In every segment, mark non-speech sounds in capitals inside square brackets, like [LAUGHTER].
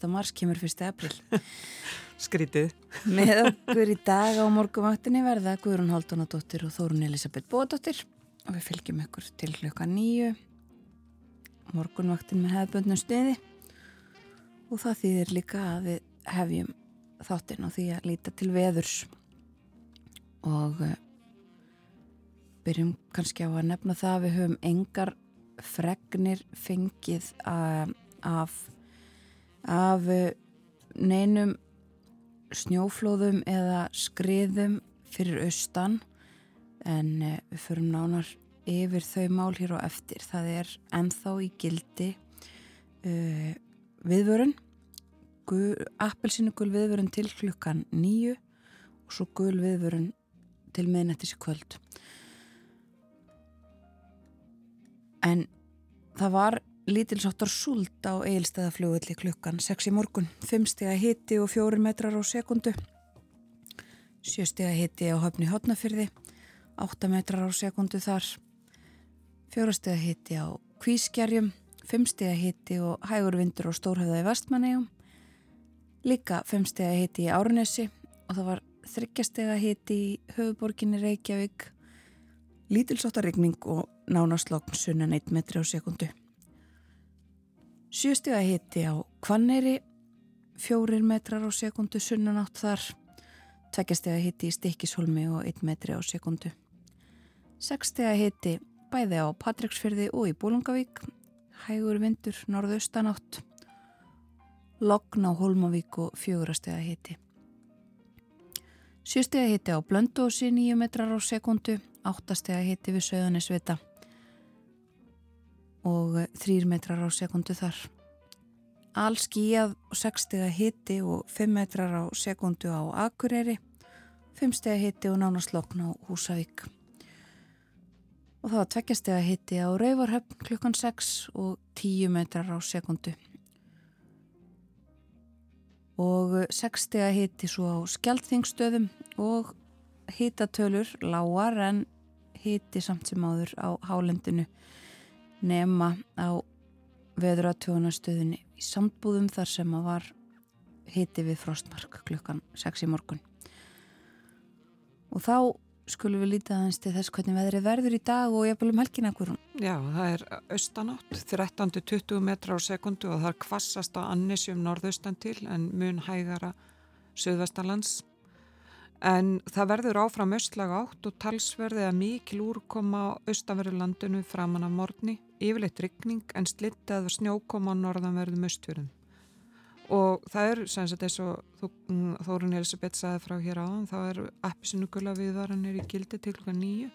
31. mars kemur 1. april. Skrítið. Með okkur í dag á morgumvaktinni verða Guðrún Haldunadóttir og Þórun Elisabeth Bódóttir og við fylgjum ykkur til klukka nýju. Morgunvaktin með hefðböndnum stiði og það þýðir líka að við hefjum þáttinn og því að líta til veðurs og uh, byrjum kannski á að nefna það að við höfum engar fregnir fengið uh, af, af uh, neinum snjóflóðum eða skriðum fyrir austan en við förum nánar yfir þau mál hér á eftir. Það er ennþá í gildi uh, viðvörun, appelsinu gul viðvörun til klukkan nýju og svo gul viðvörun til miðnættis í kvöld. En það var lítilsáttar súld á eilstæðafljóðalli klukkan 6 í morgun, 5 steg að hiti og 4 metrar á sekundu, 7 steg að hiti á höfni hotnafyrði, 8 metrar á sekundu þar, 4 steg að hiti á kvískerjum, 5 steg að hiti og hægur vindur og stórhauða í vestmannegjum, líka 5 steg að hiti í Árnesi og það var 3 steg að hiti í höfuborginni Reykjavík, lítilsáttarregning og nánastlokn sunnan 1 metri á sekundu. Sjöstega hitti á Kvanneri, 4 metrar á sekundu sunnan átt þar, tveggjastega hitti í Stikkishólmi og 1 metri á sekundu. Sekstega hitti bæði á Patricksfyrði og í Bólungavík, hægur vindur norðaustan átt, logn á Hólmavík og fjórastega hitti. Sjöstega hitti á Blöndósi, 9 metrar á sekundu, áttastega hitti við Söðanisvita og þrýr metrar á sekundu þar. All skíjað og 6 steg að hitti og 5 metrar á sekundu á Akureyri, 5 steg að hitti og nánastlokn á Húsavík. Og það var 2 steg að hitti á Rauvarhöfn klukkan 6 og 10 metrar á sekundu. Og 6 steg að hitti svo á Skjaldþingstöðum og hittatölur lágar en hitti samt sem áður á Hálendinu nema á veðuratjónastöðinni í sambúðum þar sem að var hiti við frostmark klukkan 6 í morgun. Og þá skulum við lítið aðeins til þess hvernig veðri verður í dag og bara um helgin ekkur. Já, það er austanátt, 13-20 metra á sekundu og það er kvassast á annisjum norðaustan til en mun hægara söðvestalands En það verður áfram östlaga átt og talsverði að mikil úrkoma á austanverðurlandinu framann af morgni, yfirleitt ryggning en slitt eða snjókoma á norðanverðum östfjörðum. Og það er, sem sagt, eins og mm, Þórun Elisabeth saði frá hér áðan, þá er appisinu gula viðvaranir í gildi til klukka nýju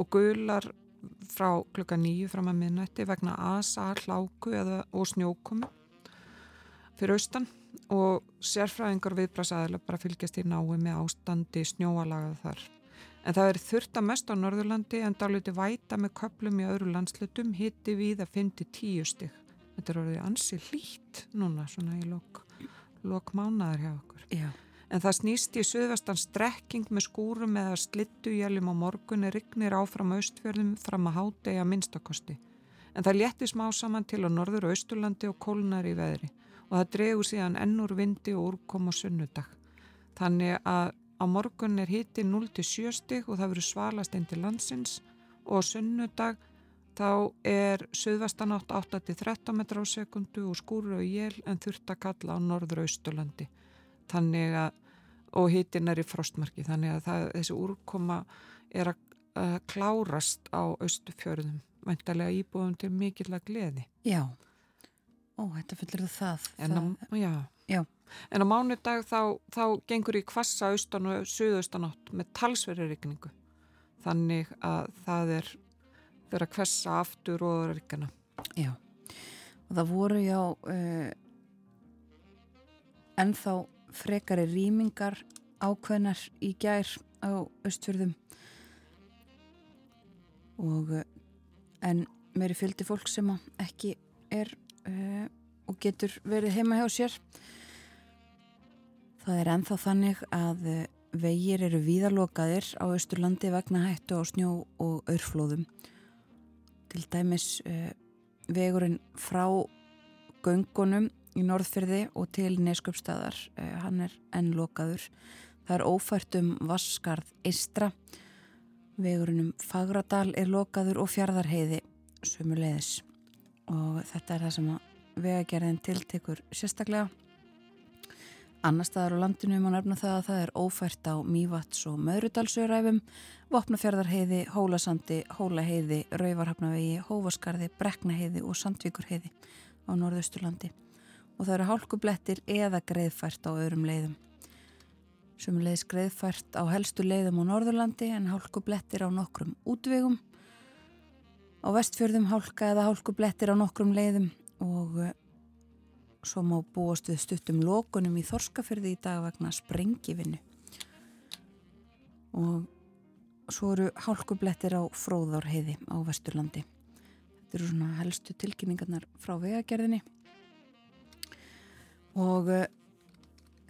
og gular frá klukka nýju fram að minnætti vegna asa, hláku eða, og snjókomi fyrir austan og sérfræðingar viðbrasaðilega bara fylgjast í nái með ástandi snjóalagað þar. En það er þurft að mest á Norðurlandi en dáliti væta með köplum í öðru landslutum hitti við að 5-10 stygg. Þetta er orðið ansi hlýtt núna svona í lok, lok mánaðar hjá okkur. Já. En það snýst í söðvastan strekking með skúrum eða slittu jælum á morgunni rignir áfram austfjörðum fram að hádegi að minnstakosti. En það létti smá saman til á norður og austurlandi og kólnar í veðri og það dregur síðan ennur vindi og úrkom á sunnudag. Þannig að á morgun er hitti 0-7 stig og það verður svalast einn til landsins og sunnudag þá er söðvastanátt 8-13 metra á sekundu og skúru og jél en þurft að kalla á norður austurlandi. Þannig að, og hittin er í frostmarki, þannig að það, þessi úrkoma er að, að klárast á austufjörðum, væntalega íbúðum til mikill að gleði. Já. Ó, þetta fyllir það. En á, já. Já. En á mánudag þá, þá gengur í kvassa austan og suðaustanátt með talsveri regningu. Þannig að það er verið að kvessa aftur og regna. Já. Og það voru já uh, ennþá frekari rýmingar ákveðnar í gær á östfjörðum og uh, en meiri fjöldi fólk sem ekki er uh, og getur verið heima hjá sér það er enþá þannig að uh, vegir eru víðalokaðir á Östurlandi vegna hættu á snjó og örflóðum til dæmis uh, vegurinn frá göngunum í Norðfyrði og til Neskjöpstaðar. Uh, hann er ennlokaður. Það er ófært um Vasskarð Eistra. Vegurinnum Fagradal er lokaður og fjardarheiði sömuleiðis. Og þetta er það sem að vegagerðin tiltekur sérstaklega. Annar staðar á landinu má nefna það að það er ófært á Mývats og Möðrudalsöræfum, Vopnafjörðarheiði, Hólasandi, Hólaheiði, Rauvarhafnavegi, Hófaskarði, Breknaheiði og Sandvíkurheiði á norðausturlandi. Og það eru hálkublettir eða greiðfært á öðrum leiðum. Sumulegis greiðfært á helstu leiðum á norðurlandi en hálkublettir á nokkrum útvegum. Á vestfjörðum hálka eða hálkublettir á nokkrum leiðum og svo má búast við stuttum lókunum í Þorskafyrði í dag vegna sprengivinnu. Og svo eru hálkublettir á fróðárheiði á Vesturlandi. Þetta eru svona helstu tilkynningarnar frá vegagerðinni. Og uh,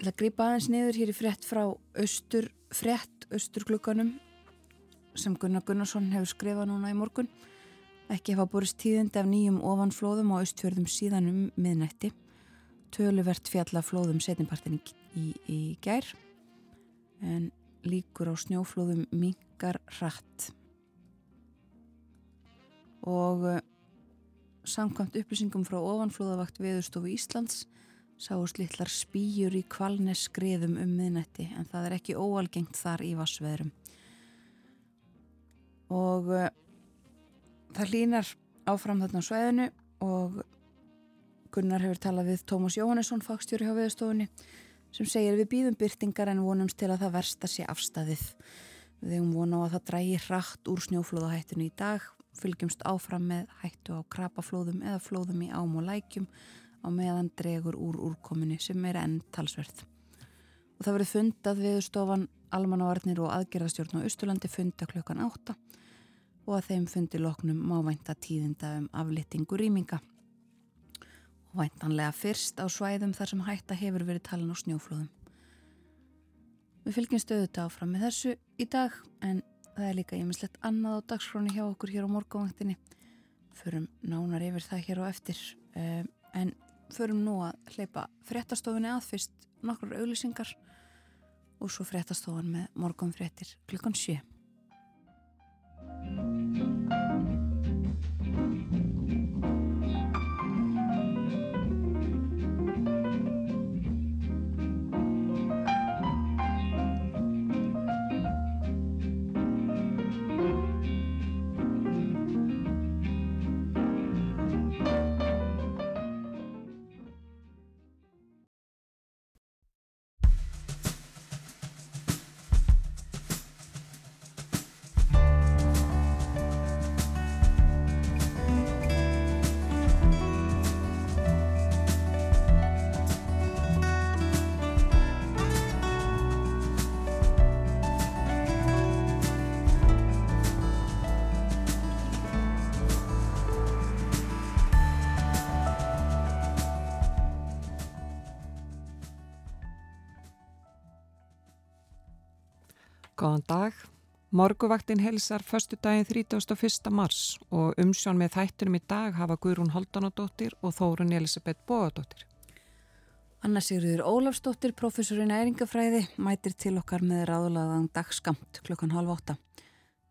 að grípa aðeins niður hér í frett frá austur, frett austurklukkanum sem Gunnar Gunnarsson hefur skrifað núna í morgun. Ekki hefa borist tíðindi af nýjum ofanflóðum á austfjörðum síðan um miðnætti töluvert fjallaflóðum setjumpartin í, í, í gær. En líkur á snjóflóðum mingar rætt og uh, samkvæmt upplýsingum frá ofanflóðavakt Veðurstofu Íslands sáust litlar spýjur í kvalnes skriðum um miðnetti en það er ekki óalgengt þar í vassveðrum og uh, það línar áfram þarna sveðinu og Gunnar hefur talað við Tómas Jóhannesson fagstjóri hjá viðstofunni sem segir við býðum byrtingar en vonumst til að það versta sé afstæðið. Við hefum vona á að það drægi hratt úr snjóflóðahættinu í dag, fylgjumst áfram með hættu á krapaflóðum eða flóðum í ám og lækjum á meðan dregur úr úrkominu sem er enn talsverð. Og það verið fundað viðstofan almannavarnir og aðgerðastjórn á Östurlandi funda klukkan átta og að þeim fundi loknum mávænta tíðinda um aflittingu rýminga væntanlega fyrst á svæðum þar sem hætta hefur verið talin á snjóflóðum. Við fylgjum stöðuta áfram með þessu í dag en það er líka ýmislegt annað á dagskráni hjá okkur hér á morgavangtinni. Förum nánar yfir það hér á eftir um, en förum nú að hleypa fréttastofunni að fyrst nokkur auðlýsingar og svo fréttastofan með morgunfréttir klukkan 7. Morguvaktin helsar förstu daginn 31. mars og umsjón með þættunum í dag hafa Guðrún Holdanadóttir og Þórun Elisabeth Bóadóttir. Anna Sigurður Ólafsdóttir, professorinn æringafræði, mætir til okkar með ráðlaðan dagskamt klukkan halv åtta.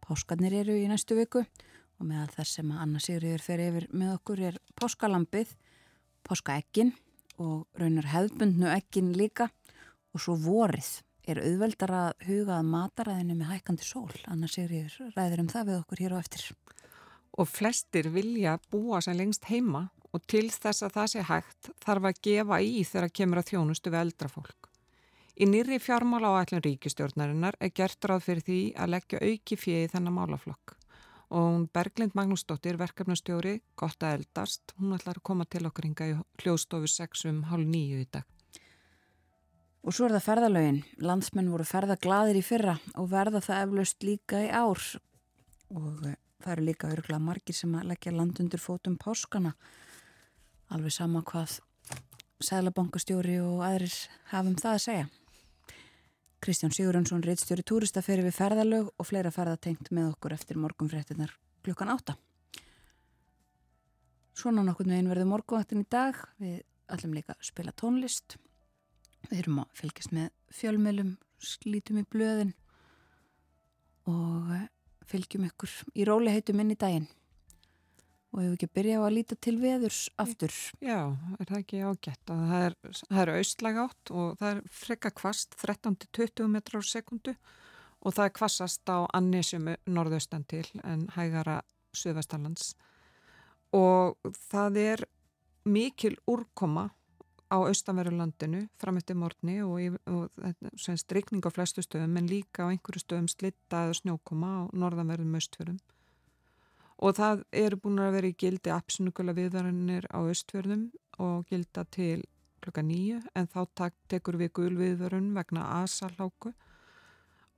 Páskarnir eru í næstu viku og meðal þess sem Anna Sigurður fer yfir með okkur er páskalampið, páskaekkin og raunar hefðbundnu ekkin líka og svo vorið er auðveldar að huga að mataræðinu með hækandi sól, annars er ég ræður um það við okkur hér á eftir. Og flestir vilja búa sem lengst heima og til þess að það sé hægt þarf að gefa í þegar kemur að þjónustu við eldrafólk. Í nýri fjármála áætlun ríkistjórnarinnar er gert ráð fyrir því að leggja auki fjöði þennan málaflokk. Og Berglind Magnúsdóttir, verkefnastjóri, gott að eldast, hún ætlar að koma til okkur hinga í hljóðstofu 6 um hálf nýju í dag. Og svo er það ferðalögin. Landsmenn voru ferðaglaðir í fyrra og verða það eflaust líka í ár. Og eh, það eru líka öruglega margir sem að leggja land undir fótum páskana. Alveg sama hvað Sælabankastjóri og aðrir hafum það að segja. Kristján Sigurðansson, reittstjóri túrista, fer við ferðalög og fleira ferðatengt með okkur eftir morgunfréttinar klukkan átta. Svona nokkur með einn verði morgunvaktin í dag. Við allum líka að spila tónlist. Við erum að fylgjast með fjölmjölum, slítum í blöðin og eh, fylgjum ykkur í róliheitum inn í daginn. Og hefur ekki byrjað að líta til veðurs aftur. Já, er það ekki ágætt að það er, er austlæg átt og það er frekka kvast 13-20 metrar á sekundu og það er kvassast á annisjum norðaustan til en hægara Suðvestarlands og það er mikil úrkoma á austanverulandinu fram eftir morgni og, og semst rikning á flestu stöðum en líka á einhverju stöðum slitta eða snjókoma á norðanverðum östfjörðum og það eru búin að vera í gildi absolutt viðvarinir á östfjörðum og gilda til klokka nýju en þá tekur við gulviðvarun vegna asalháku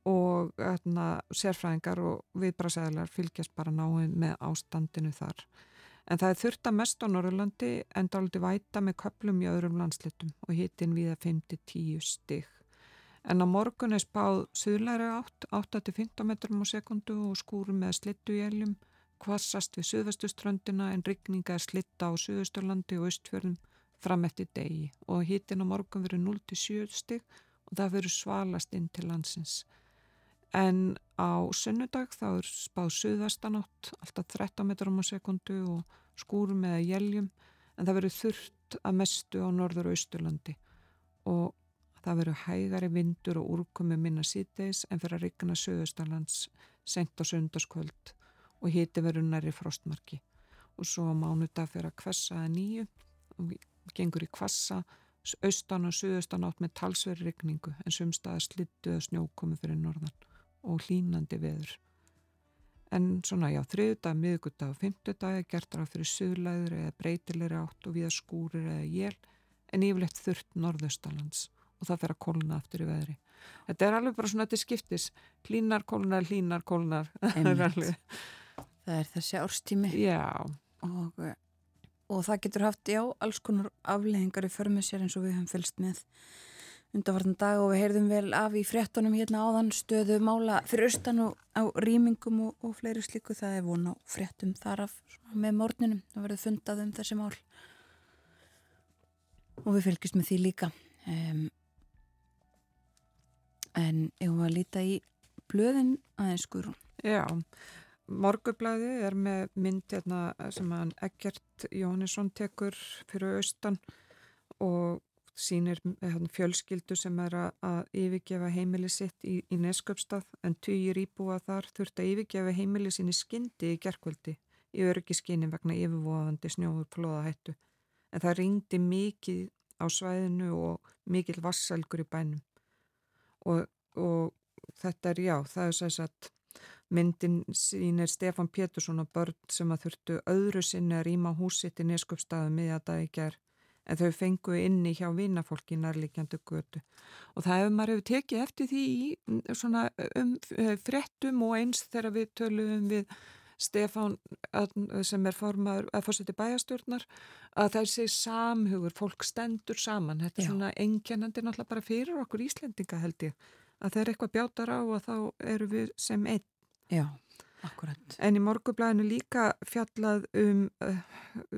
og hérna, sérfræðingar og viðbrasæðlar fylgjast bara náinn með ástandinu þar. En það er þurft að mest á Norrlandi en dáliti væta með köplum í öðrum landslitum og hitin við að 5-10 stig. En á morgun er spáð suðlæri átt, 8-15 metrum á sekundu og skúrum með slittu í eljum, kvassast við suðvestuströndina en rigninga er slitta á suðusturlandi og östfjörðum fram eftir degi. Og hitin á morgun verið 0-7 stig og það verið svalast inn til landsins en á sunnudag þá er spáð suðastanátt alltaf 13 metrum á sekundu og skúrum eða jæljum en það verður þurft að mestu á norður og austurlandi og það verður hægari vindur og úrkomi minna síðdeis en fyrir að rigna söðustalands sent á sundarskvöld og hiti verður næri frostmarki. Og svo mánudag fyrir að kvessa að nýju og gengur í kvassa austan og söðustan átt með talsveri rigningu en sumstaðar slittu eða snjókomi fyrir norðan og hlínandi veður. En svona já, þriðdag, miðgutdag og fymtudag er gert ráð fyrir suðlæður eða breytilegri átt og viða skúrir eða jél en yfirlegt þurft norðaustalands og það fer að kóluna aftur í veðri. Þetta er alveg bara svona til skiptis, hlínar, kólunar, hlínar, kólunar. [LAUGHS] það er þessi árstími. Já. Og, og það getur haft, já, alls konar afleggingar í förmið sér eins og við höfum fylst með undarvartan dag og við heyrðum vel af í fréttunum hérna áðan stöðu mála fyrir austan og á rýmingum og, og fleiri slíku. Það er von á fréttum þar af með mórninum það verður fundað um þessi mál. Og við fylgjumst með því líka. Um, en ég var að líta í blöðin aðeins skurun Já, morgublaði er með mynd hérna, sem hann Egert Jónisson tekur fyrir austan og sínir hérna, fjölskyldu sem er að yfirgefa heimili sitt í, í Nesköpstað en týjir íbúa þar þurft að yfirgefa heimili sinni skyndi í gerkvöldi í örgiskinni vegna yfirvofandi snjóður flóðahættu. En það ringdi mikið á svæðinu og mikil vassalgur í bænum. Og, og þetta er já, það er sæs að myndin sín er Stefan Pétursson og börn sem að þurftu öðru sinni að rýma húsitt í Nesköpstaðu miða dag í gerð en þau fengu inni hjá vinafólki nærleikjandu götu. Og það hefur maður hefur tekið eftir því í svona um eh, frettum og eins þegar við töluðum við Stefán sem er formaður að fórseti bæjastjórnar að það sér samhugur, fólk stendur saman. Þetta er Já. svona engjannandi náttúrulega bara fyrir okkur Íslendinga held ég að það er eitthvað bjátar á og þá eru við sem einn. Já Akkurat. En í morgublæðinu líka fjallað um uh,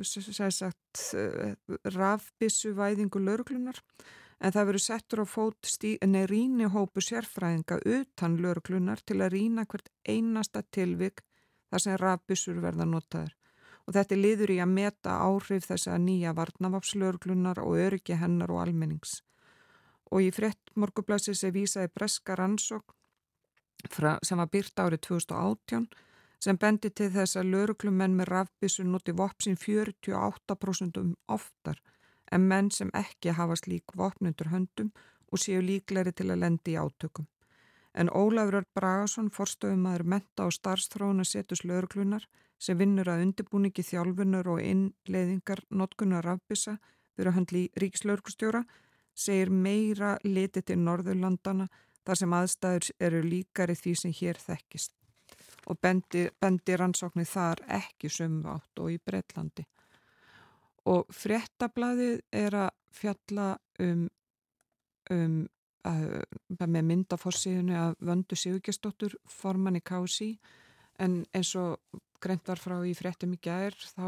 sagt, uh, rafbissu væðingu lauruglunar en það verið settur á fót rýni hópu sérfræðinga utan lauruglunar til að rýna hvert einasta tilvik þar sem rafbissur verða notaður. Og þetta liður í að meta áhrif þess að nýja varnavapslauruglunar og öryggi hennar og almennings. Og í frett morgublæðsins er vísaði breska rannsók sem var byrt árið 2018 sem bendi til þess að lauruklumenn með rafbísu noti vopsin 48% um oftar en menn sem ekki hafa slík vopnundur höndum og séu líkleri til að lendi í átökum. En Ólafur Bragason, forstöðumæður menta og starfstróna setus lauruklunar sem vinnur að undirbúningi þjálfunar og innleiðingar notkunar rafbísa fyrir að handli ríkislauruglustjóra segir meira litið til Norðurlandana þar sem aðstæður eru líkari því sem hér þekkist. Og bendi, bendi rannsóknir þar ekki sömvátt og í Breitlandi. Og fréttablaðið er að fjalla um, um að, með myndafossíðunni að vöndu Sigurgestóttur forman í. KSI en eins og greint var frá í fréttum í gær þá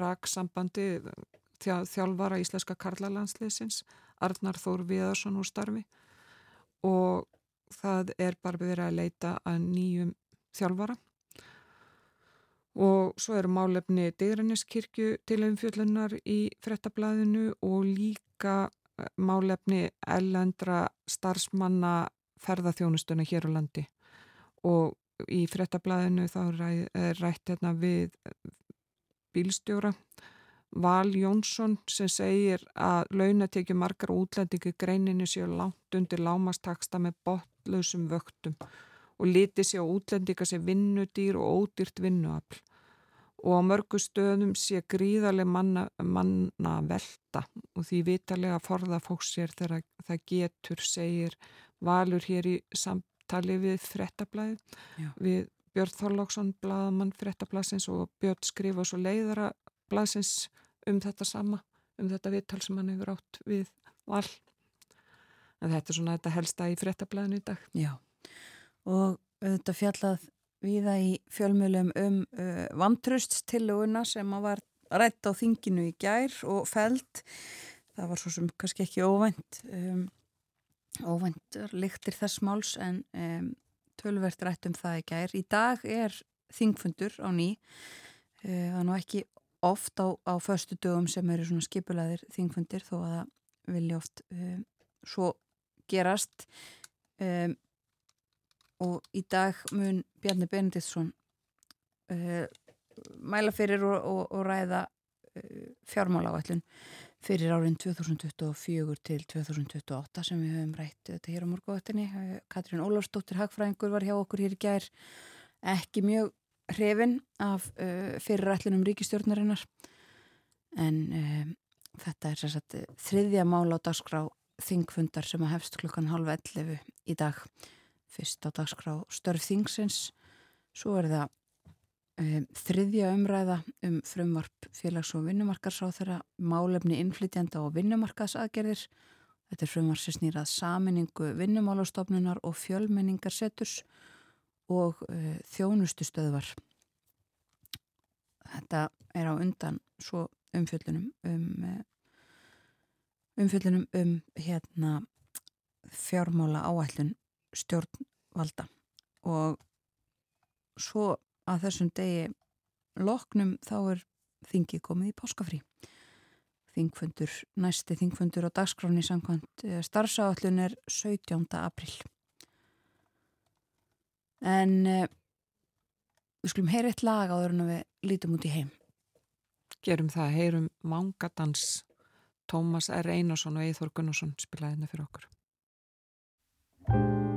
rak sambandi þjálfara íslenska karlalandsliðsins Arnar Þór Viðarsson úr starfi og það er bara verið að leita að nýjum þjálfara. Og svo eru málefni Digranniskirkju til umfjöllunar í frettablaðinu og líka eh, málefni ellendra starfsmanna ferðarþjónustuna hér á landi. Og í frettablaðinu þá er rætt hérna við bílstjóra Val Jónsson sem segir að launatekju margar útlendingi greininu séu langt undir lámastaksta með botlausum vöktum og liti séu útlendinga séu vinnudýr og ódýrt vinnuafl. Og á mörgu stöðum sé gríðarlega manna, manna velta og því vitalega forða fólks sér þegar það getur segir Valur hér í samtali við frettablaði við Björn Þorlóksson bladamann frettablasins og Björn skrifa svo leiðara blaðsins um þetta sama, um þetta vittal sem hann hefur átt við val. En þetta er svona þetta helsta í frettablaðinu í dag. Já, og þetta fjallað viða í fjölmjölum um uh, vantröststilluguna sem að var rætt á þinginu í gær og feld. Það var svo sem kannski ekki óvænt, um, óvænt líktir þess máls en um, tölvert rætt um það í gær. Í dag er þingfundur á ný, uh, það er nú ekki oft á, á förstu dögum sem eru svona skipulaðir þingfundir þó að það vilja oft um, svo gerast. Um, og í dag mun Bjarni Benediktsson uh, mæla fyrir og, og, og ræða uh, fjármála áallun fyrir árin 2024 til 2028 sem við höfum rætt þetta hér á morguvættinni Katrín Ólafsdóttir Hagfræðingur var hjá okkur hér í gær. Ekki mjög hrifin af uh, fyrirætlunum ríkistjórnarinnar en um, þetta er sagt, þriðja mál á dagskrá þingfundar sem að hefst klukkan halv 11 í dag. Fyrst á dagskrá störf þingsins. Svo er það um, þriðja umræða um frumvarp félags- og vinnumarkarsá þeirra málefni innflytjanda og vinnumarkasaðgerðir þetta er frumvarp sem snýrað saminningu vinnumálastofnunar og fjölmenningarseturs og uh, þjónustustöðvar. Þetta er á undan svo umfjöllunum um, uh, umfjöllunum um hérna fjármála áætlun stjórnvalda og svo að þessum degi loknum þá er þingið komið í páskafrí. Þingfundur, næsti þingfundur á dagskráni samkvæmt uh, starfsáallun er 17. april en uh, við skulum heyra eitt lag áður en við lítum út í heim Gerum það, heyrum Mangadans Tómas R. Einarsson og Eithor Gunnarsson spilaði henni fyrir okkur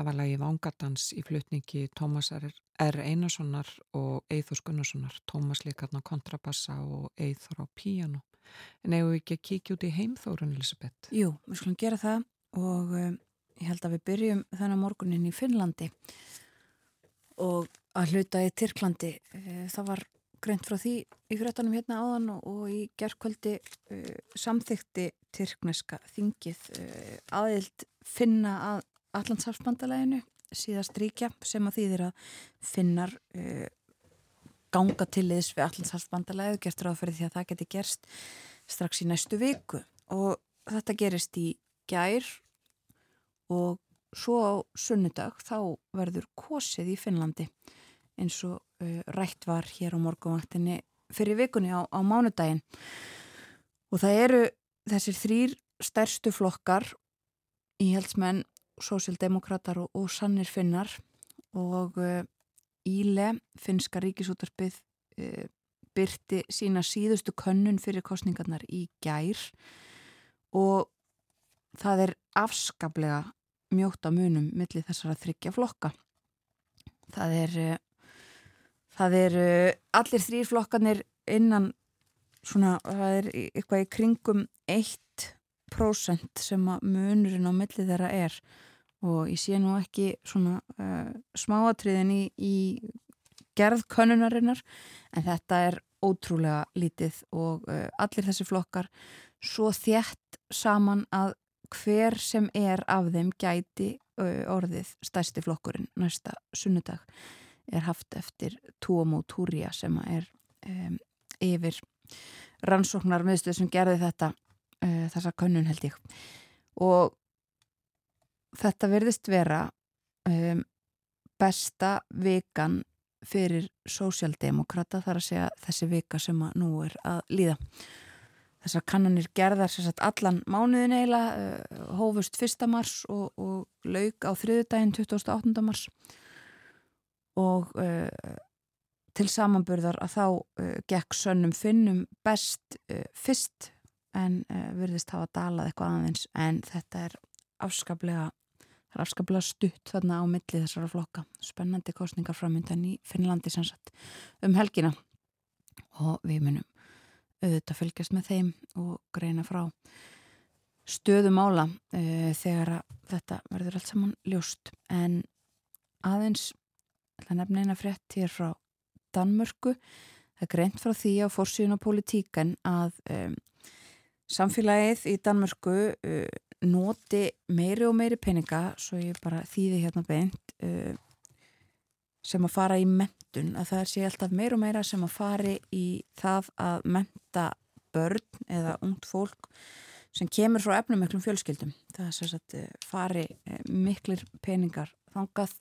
Þetta var lagi Vangadans í flutningi Tómas R. Einarssonar og Eithors Gunnarssonar. Tómas líkarna kontrabassa og Eithor á píjano. En hefur við ekki að kíkja út í heimþórun, Elisabeth? Jú, við skulum gera það og um, ég held að við byrjum þennan morgunin í Finnlandi og að hluta í Tyrklandi. Eh, það var greint frá því í fréttanum hérna áðan og í gerðkvöldi uh, samþykti Tyrkneska þingið uh, aðild finna að Allandsafsbandalæginu síðast ríkja sem að þýðir að finnar uh, ganga til liðs við Allandsafsbandalægu gert ráð fyrir því að það geti gerst strax í næstu viku. Og þetta gerist í gær og svo á sunnudag þá verður kosið í Finnlandi eins og uh, rætt var hér á morgunvaktinni fyrir vikunni á, á mánudaginn. Og það eru þessir þrýr stærstu flokkar íhaldsmenn sósildemokrater og, og sannir finnar og uh, Íle, finska ríkisútarpið uh, byrti sína síðustu könnun fyrir kostningarnar í gær og það er afskaplega mjóta munum millir þessara þryggja flokka. Það er, uh, það er allir þrýr flokkanir innan svona, það er eitthvað í kringum 1% sem að munurinn á milli þeirra er og ég sé nú ekki svona uh, smáatriðin í, í gerð könunarinnar en þetta er ótrúlega lítið og uh, allir þessi flokkar svo þjætt saman að hver sem er af þeim gæti uh, orðið stærsti flokkurinn næsta sunnudag. Er haft eftir Tuomo Túria sem er um, yfir rannsóknar miðstöð sem gerði þetta þessa könnun held ég. Og þetta verðist vera um, besta vikan fyrir sósjaldemokrata þar að segja þessi vika sem nú er að líða. Þessar kannanir gerðar sagt, allan mánuðin eiginlega, uh, hófust 1. mars og, og laug á þriðudaginn 28. mars og uh, til samanburðar að þá uh, gekk sönnum finnum best uh, fyrst en uh, virðist hafa dalað eitthvað aðeins en þetta er afskaplega Það er afskaplega stutt þarna á milli þessara flokka. Spennandi kostningar framöndan í Finnlandi sannsagt um helgina og við munum auðvitað fylgjast með þeim og greina frá stöðum ála uh, eh, þegar þetta verður allt saman ljóst. En aðeins, það nefna eina frétt hér frá Danmörku, það er greint frá því á fórsíðun og politíkan að um, samfélagið í Danmörku uh, noti meiri og meiri peninga svo ég bara þýði hérna beint uh, sem að fara í mentun að það sé alltaf meir og meira sem að fari í það að menta börn eða ungt fólk sem kemur frá efnumiklum fjölskyldum. Það er sérstaklega uh, fari uh, miklir peningar þangað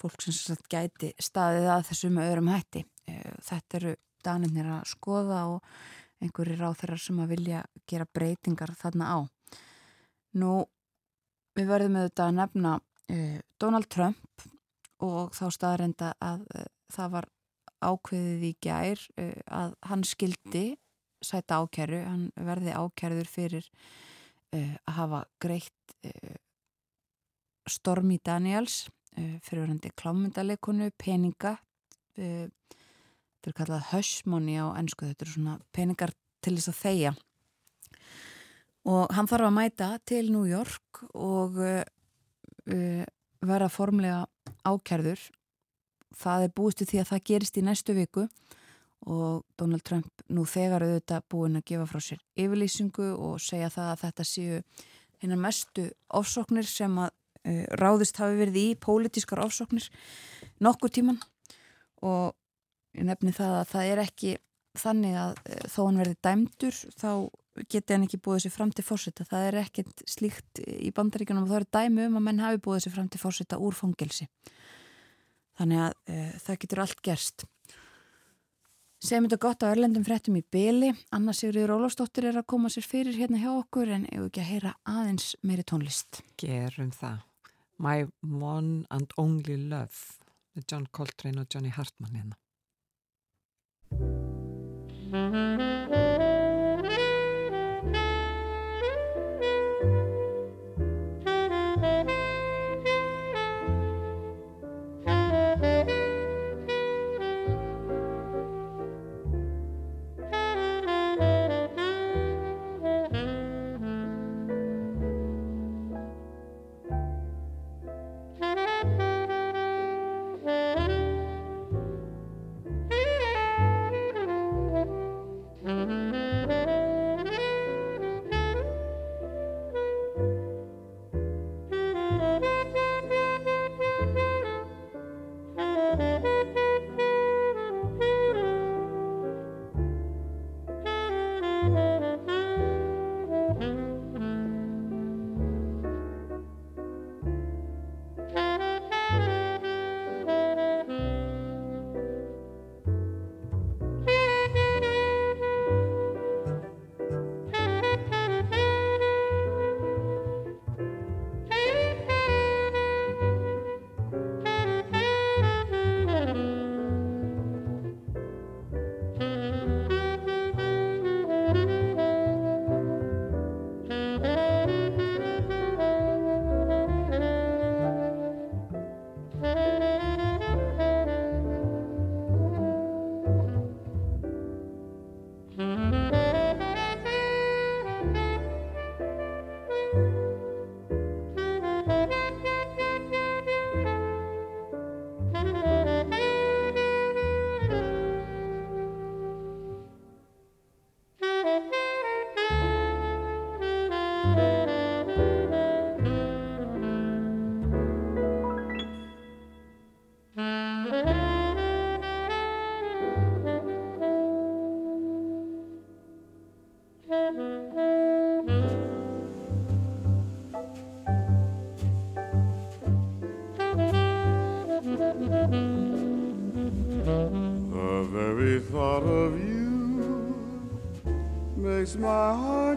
fólk sem sérstaklega gæti staðið að þessu með öðrum hætti. Uh, þetta eru danirnir að skoða og einhverjir á þeirra sem að vilja gera breytingar þarna á Nú, við verðum auðvitað að nefna uh, Donald Trump og þá staðrenda að uh, það var ákveðið í gær uh, að hann skildi sæta ákjæru, hann verði ákjæruður fyrir að hafa greitt Stormi Daniels fyrir verðandi klámyndaleikonu, peninga þetta er kallað hush money á ennsku, þetta eru svona peningar til þess að þeia og hann þarf að mæta til New York og uh, uh, vera formlega ákjærður það er búistu því að það gerist í næstu viku og Donald Trump nú þegar auðvitað búin að gefa frá sér yfirlýsingu og segja það að þetta séu hennar mestu ofsóknir sem að uh, ráðist hafi verið í pólitískar ofsóknir nokkur tíman og ég nefni það að það er ekki þannig að uh, þó hann verði dæmdur þá geti hann ekki búið sér fram til fórseta það er ekkert slíkt í bandaríkunum og það eru dæmi um að menn hafi búið sér fram til fórseta úr fangelsi. Þannig að e, það getur allt gerst. Segjum þetta gott á Erlendum fréttum í byli Anna Sigriður Ólafsdóttir er að koma sér fyrir hérna hjá okkur en ef ekki að heyra aðeins meiri tónlist? Gerum það. My One and Only Love með John Coltrane og Johnny Hartman hérna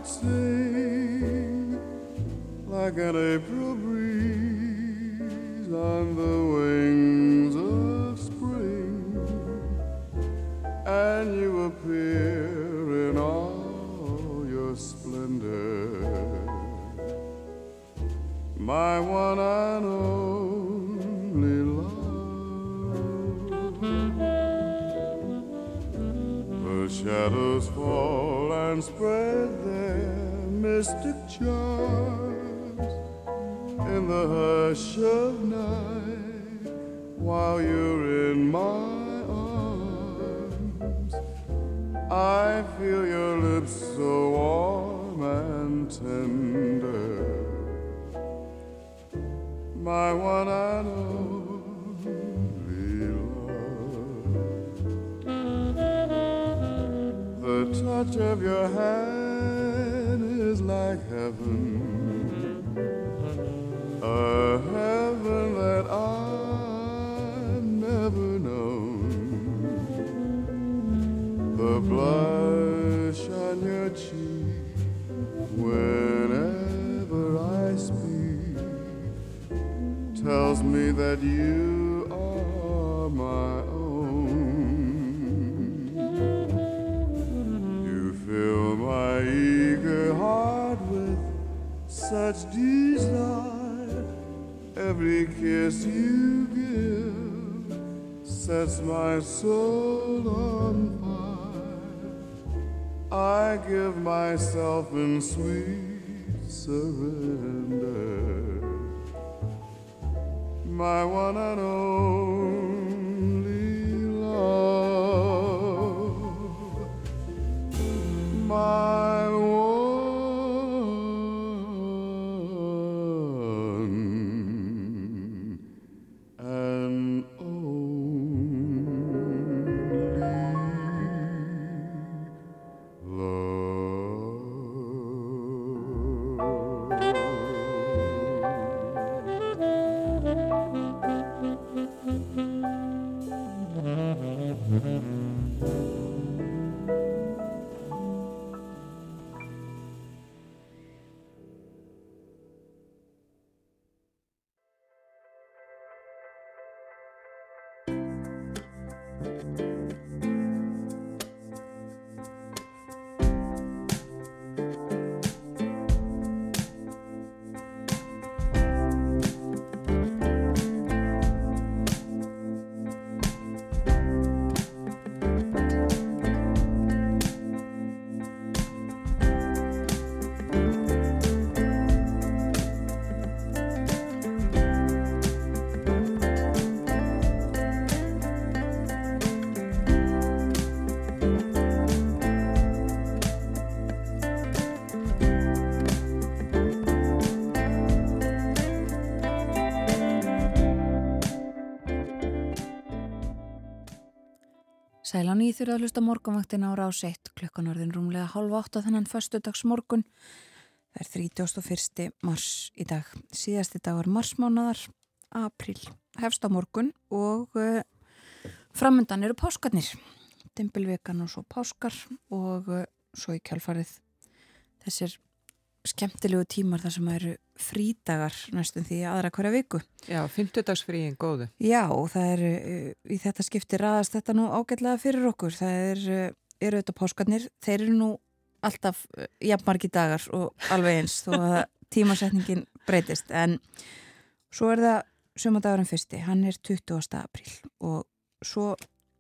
sing like an April Sælan í þurfa að hlusta morgunvaktin ára á seitt klukkan orðin rúmlega halv átt á þennan föstudags morgun. Það er 31. mars í dag. Síðasti dagur marsmánaðar, april, hefst á morgun og uh, framöndan eru páskarnir. Dimbilvekan og svo páskar og uh, svo í kjálfarið þessir skemmtilegu tímar þar sem eru frídagar næstum því aðra hverja viku. Já, fymtudagsfríin góðu. Já, það er uh, í þetta skipti raðast þetta nú ágætlega fyrir okkur. Það er, uh, eru þetta páskarnir, þeir eru nú alltaf uh, jafnmargi dagar og alveg eins þó að [LAUGHS] tímasetningin breytist. En svo er það sömadagurinn fyrsti, hann er 20. apríl og svo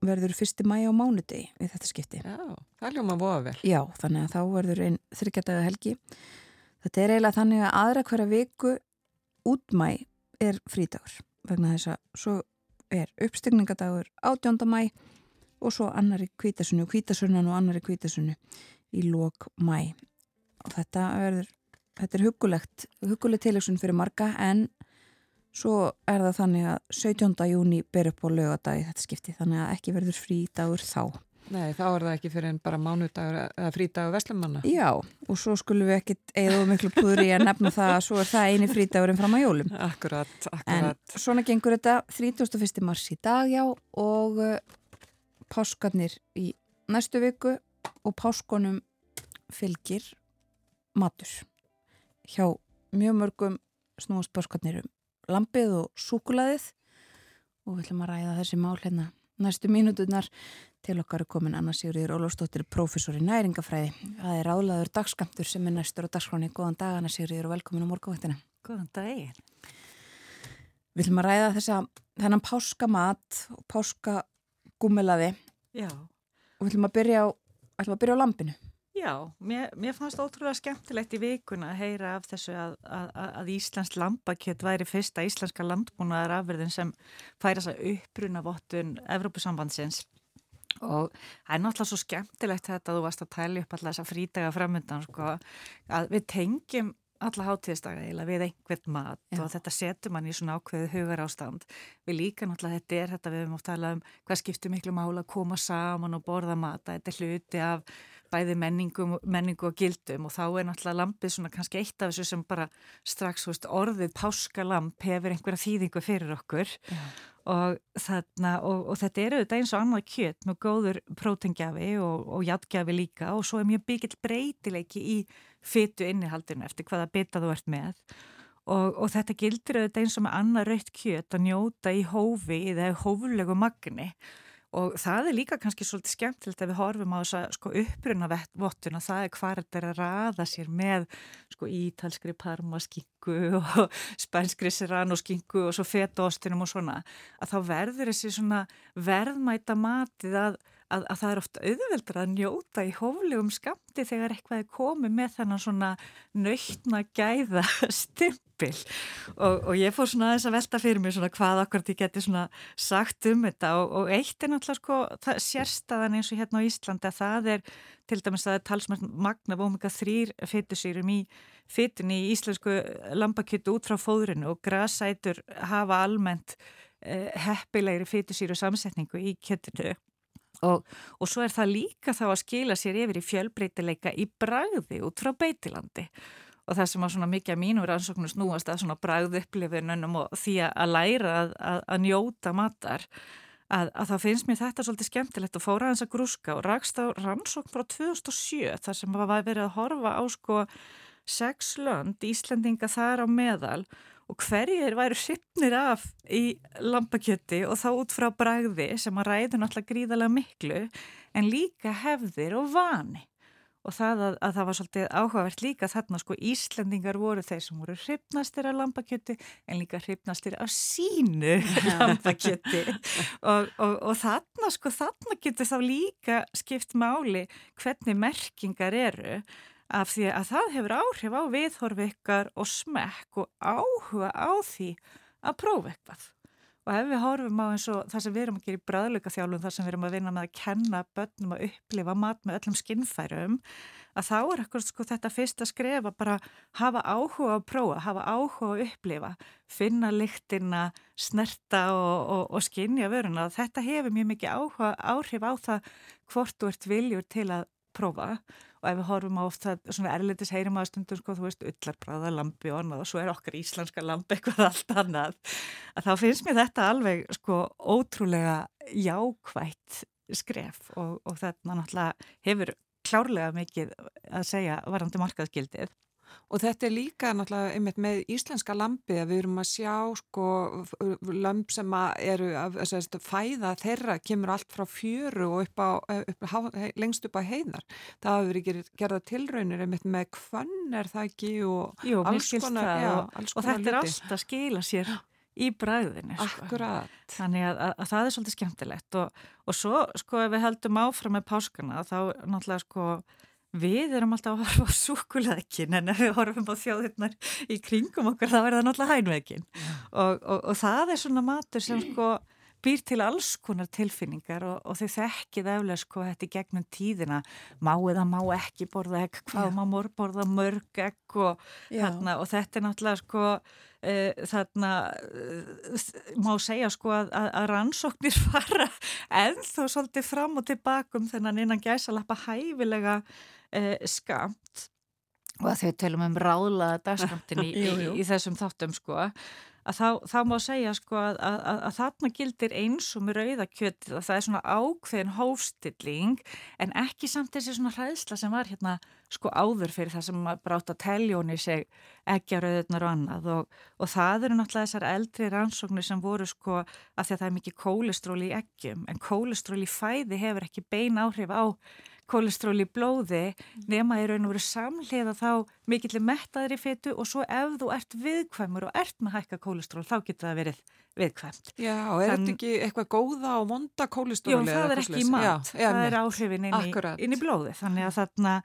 verður fyrsti mæja á mánudegi við þetta skipti. Já, það ljóma voða vel. Já, þannig að þá verður einn þryggjadaga helgi. Þetta er eiginlega þannig að aðra hverja viku útmæ er frídagur vegna þess að svo er uppstygningadagur 18. mæ og svo annari kvítasunni og kvítasunnan og annari kvítasunni í lók mæ og þetta verður, þetta er hugulegt hugulegt tilöksun fyrir marga en svo er það þannig að 17. júni ber upp á lögadagi þetta skipti þannig að ekki verður frídagur þá Nei, þá er það ekki fyrir en bara mánudagur eða frídagur veslumanna. Já, og svo skulum við ekkit eða miklu púður í að nefna það að svo er það eini frítagurinn fram á jólum. Akkurat, En akkurat. svona gengur þetta 31. mars í dag, já, og uh, páskarnir í næstu viku og páskonum fylgir matur. Hjá mjög mörgum snúast páskarnir um lampið og súkulaðið og við ætlum að ræða þessi mál hérna næstu mínuturnar til okkar er komin Anna Sigurður Ólafsdóttir, professor í næringafræði. Það er álaður dagskamtur sem er næstur á dagskráni. Góðan dag Anna Sigurður og velkomin á morgunvættina. Góðan daginn. Við ætlum að ræða þessa, þennan páskamat og páskagúmilaði. Já. Og við ætlum að byrja á, að byrja á lampinu. Já, mér, mér fannst ótrúlega skemmtilegt í vikuna að heyra af þessu að, að, að Íslands lampakjött væri fyrsta íslenska landbúnaðar afverðin sem færa þess að uppruna vottun Evrópusambandsins og það er náttúrulega svo skemmtilegt þetta að þú varst að tæli upp alltaf þessa frídaga framöndan sko, að við tengjum alla hátíðsdaga eða við einhvern mat Já. og þetta setur mann í svona ákveðu hugar ástand. Við líka náttúrulega þetta er þetta við höfum oft talað um hvað skiptir miklu mála að koma saman og borða mat þetta er hluti af bæði menningum, menningu og gildum og þá er náttúrulega lampið svona kannski eitt af þessu sem bara strax veist, orðið páskalamp hefur einhverja þýðingu fyrir okkur og, þarna, og, og þetta eru þetta eins og annað kjött með góður prótengjafi og, og játgjafi líka og svo er mjög byggill breytileiki í fytu innihaldinu eftir hvaða bita þú ert með. Og þetta gildir auðvitað eins og með annað raukt kjött að njóta í hófi eða hóflegu magni Og það er líka kannski svolítið skemmtilegt að við horfum á þessa sko, uppruna vottuna, það er hvað þetta er að raða sér með sko, ítalskri parmaskingu og [LAUGHS] spænskri serranoskinku og svo fetaostinum og svona, að þá verður þessi verðmæta matið að að, að það er ofta auðveldur að njóta í hóflegum skamti þegar eitthvað er komið með þennan svona nöytna gæða [LAUGHS] stimpil. Og, og ég fór svona aðeins að velta fyrir mig svona hvað akkurat ég geti svona sagt um þetta. Og, og eitt er náttúrulega sko það, sérstaðan eins og hérna á Íslandi að það er til dæmis að það er talsmært magna omega 3 fytusýrum í fytunni í íslensku lambakjötu út frá fóðrinu og grasætur hafa almennt eh, heppilegri fytusýru samsetningu í kjötinu Og, og svo er það líka þá að skila sér yfir í fjölbreytileika í bragði út frá beitilandi. Og það sem að svona mikið að mínur ansóknu snúast að svona bragðu upplifinunum og því að læra að, að, að njóta matar að, að þá finnst mér þetta svolítið skemmtilegt og fóra hans að grúska og rakst á rannsókn frá 2007 þar sem var verið að horfa á sko sex lönd, Íslandinga þar á meðal og hverjir væru sittnir af í lampakjötti og þá út frá bragði sem að ræðu náttúrulega gríðarlega miklu en líka hefðir og vani. Og það að, að það var svolítið áhugavert líka þarna sko Íslandingar voru þeir sem voru hrifnastir af lampakjötti en líka hrifnastir af sínu [LAUGHS] lampakjötti og, og, og þarna sko þarna getur þá líka skipt máli hvernig merkingar eru af því að það hefur áhrif á viðhorfi ykkar og smekk og áhuga á því að prófa eitthvað. Og ef við horfum á eins og það sem við erum að gera í bræðleika þjálfum, þar sem við erum að vinna með að kenna börnum að upplifa mat með öllum skinnfærum, að þá er eitthvað sko þetta fyrst að skrefa bara hafa áhuga að prófa, hafa áhuga að upplifa, finna lyktina, snerta og, og, og skinja vöruna. Þetta hefur mjög mikið áhuga, áhrif á það hvort þú ert viljur til að prófa og ef við horfum á oft það svona erlendis heyrim að stundum sko þú veist ullarbráða lampi og annað og svo er okkar íslenska lampi eitthvað [LAUGHS] allt annað að þá finnst mér þetta alveg sko ótrúlega jákvægt skref og, og þetta náttúrulega hefur klárlega mikið að segja varandi markaðskildið Og þetta er líka náttúrulega einmitt með íslenska lampi að við erum að sjá sko lamp sem eru að sérst, fæða þeirra kemur allt frá fjöru og upp á, upp, lengst upp á heiðar. Það hafi verið gerða tilraunir einmitt með hvern er það ekki og Jú, alls konar, já, alls og þetta er allt að skila sér í bræðinu. Sko. Akkurat. Þannig að, að, að það er svolítið skemmtilegt og, og svo sko ef við heldum áfram með páskana þá náttúrulega sko Við erum alltaf að horfa á súkuleðkin en ef við horfum á þjóðirnar í kringum okkur þá er það náttúrulega hænveikin og, og, og það er svona matur sem sko býr til alls konar tilfinningar og, og þau þekkið eflega sko þetta í gegnum tíðina. Má eða má ekki borða egg, hvað Já. má mór borða mörg egg og, þarna, og þetta er náttúrulega sko uh, þarna uh, má segja sko að, að, rannsóknir [LAUGHS] fara ennþá svolítið fram og tilbakum þennan innan gæsalappa hæfilega uh, skamt og að þau tölum um ráðlaða dagskamtin [LAUGHS] í, í, í þessum þáttum sko að þá, þá má segja sko að, að, að þarna gildir eins og með rauðakjötið að það er svona ákveðin hófstilling en ekki samt þessi svona hræðsla sem var hérna sko áður fyrir það sem brátt að teljóni sig ekki að rauðurnar og annað og, og það eru náttúrulega þessar eldri rannsóknir sem voru sko að því að það er mikið kólestról í eggjum en kólestról í fæði hefur ekki bein áhrif á kólestról í blóði nema í raun og veru samlega þá mikill mettaðri fytu og svo ef þú ert viðkvæmur og ert með hækka kólestról þá getur það verið viðkvæmt. Já, er Þann... þetta ekki eitthvað góða og vonda kólestról? Já, það er ekki í mat, já, það er áhrifin inn í, inn í blóði þannig að þarna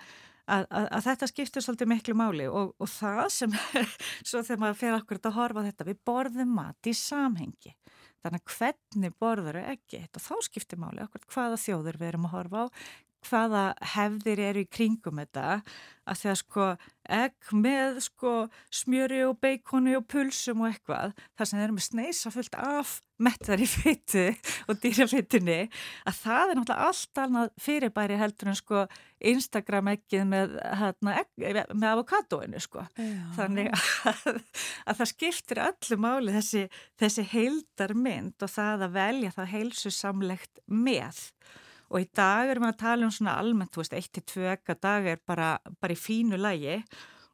Að, að, að þetta skiptir svolítið miklu máli og, og það sem, [LAUGHS] svo þegar maður fyrir akkurat að horfa þetta, við borðum mat í samhengi. Þannig að hvernig borður er ekki, og þá skiptir máli akkurat hvaða þjóður við erum að horfa á, hvaða hefðir eru í kringum þetta að því að sko egg með sko smjöri og beikoni og pulsum og eitthvað þar sem þeir eru með sneisa fullt af mettar í fyttu og dýrafyttunni að það er náttúrulega allt annað fyrirbæri heldur en sko Instagram ekkið með, hérna, með avokadóinu sko Já. þannig að, að það skiptir öllu máli þessi, þessi heildar mynd og það að velja það heilsu samlegt með og í dag erum við að tala um svona almennt, þú veist, eitt til tvö ekka dag er bara, bara í fínu lægi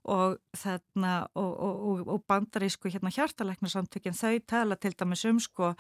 og þarna og, og, og bandarísku hérna hjartalæknarsamtökinn þau tala til dæmis um sko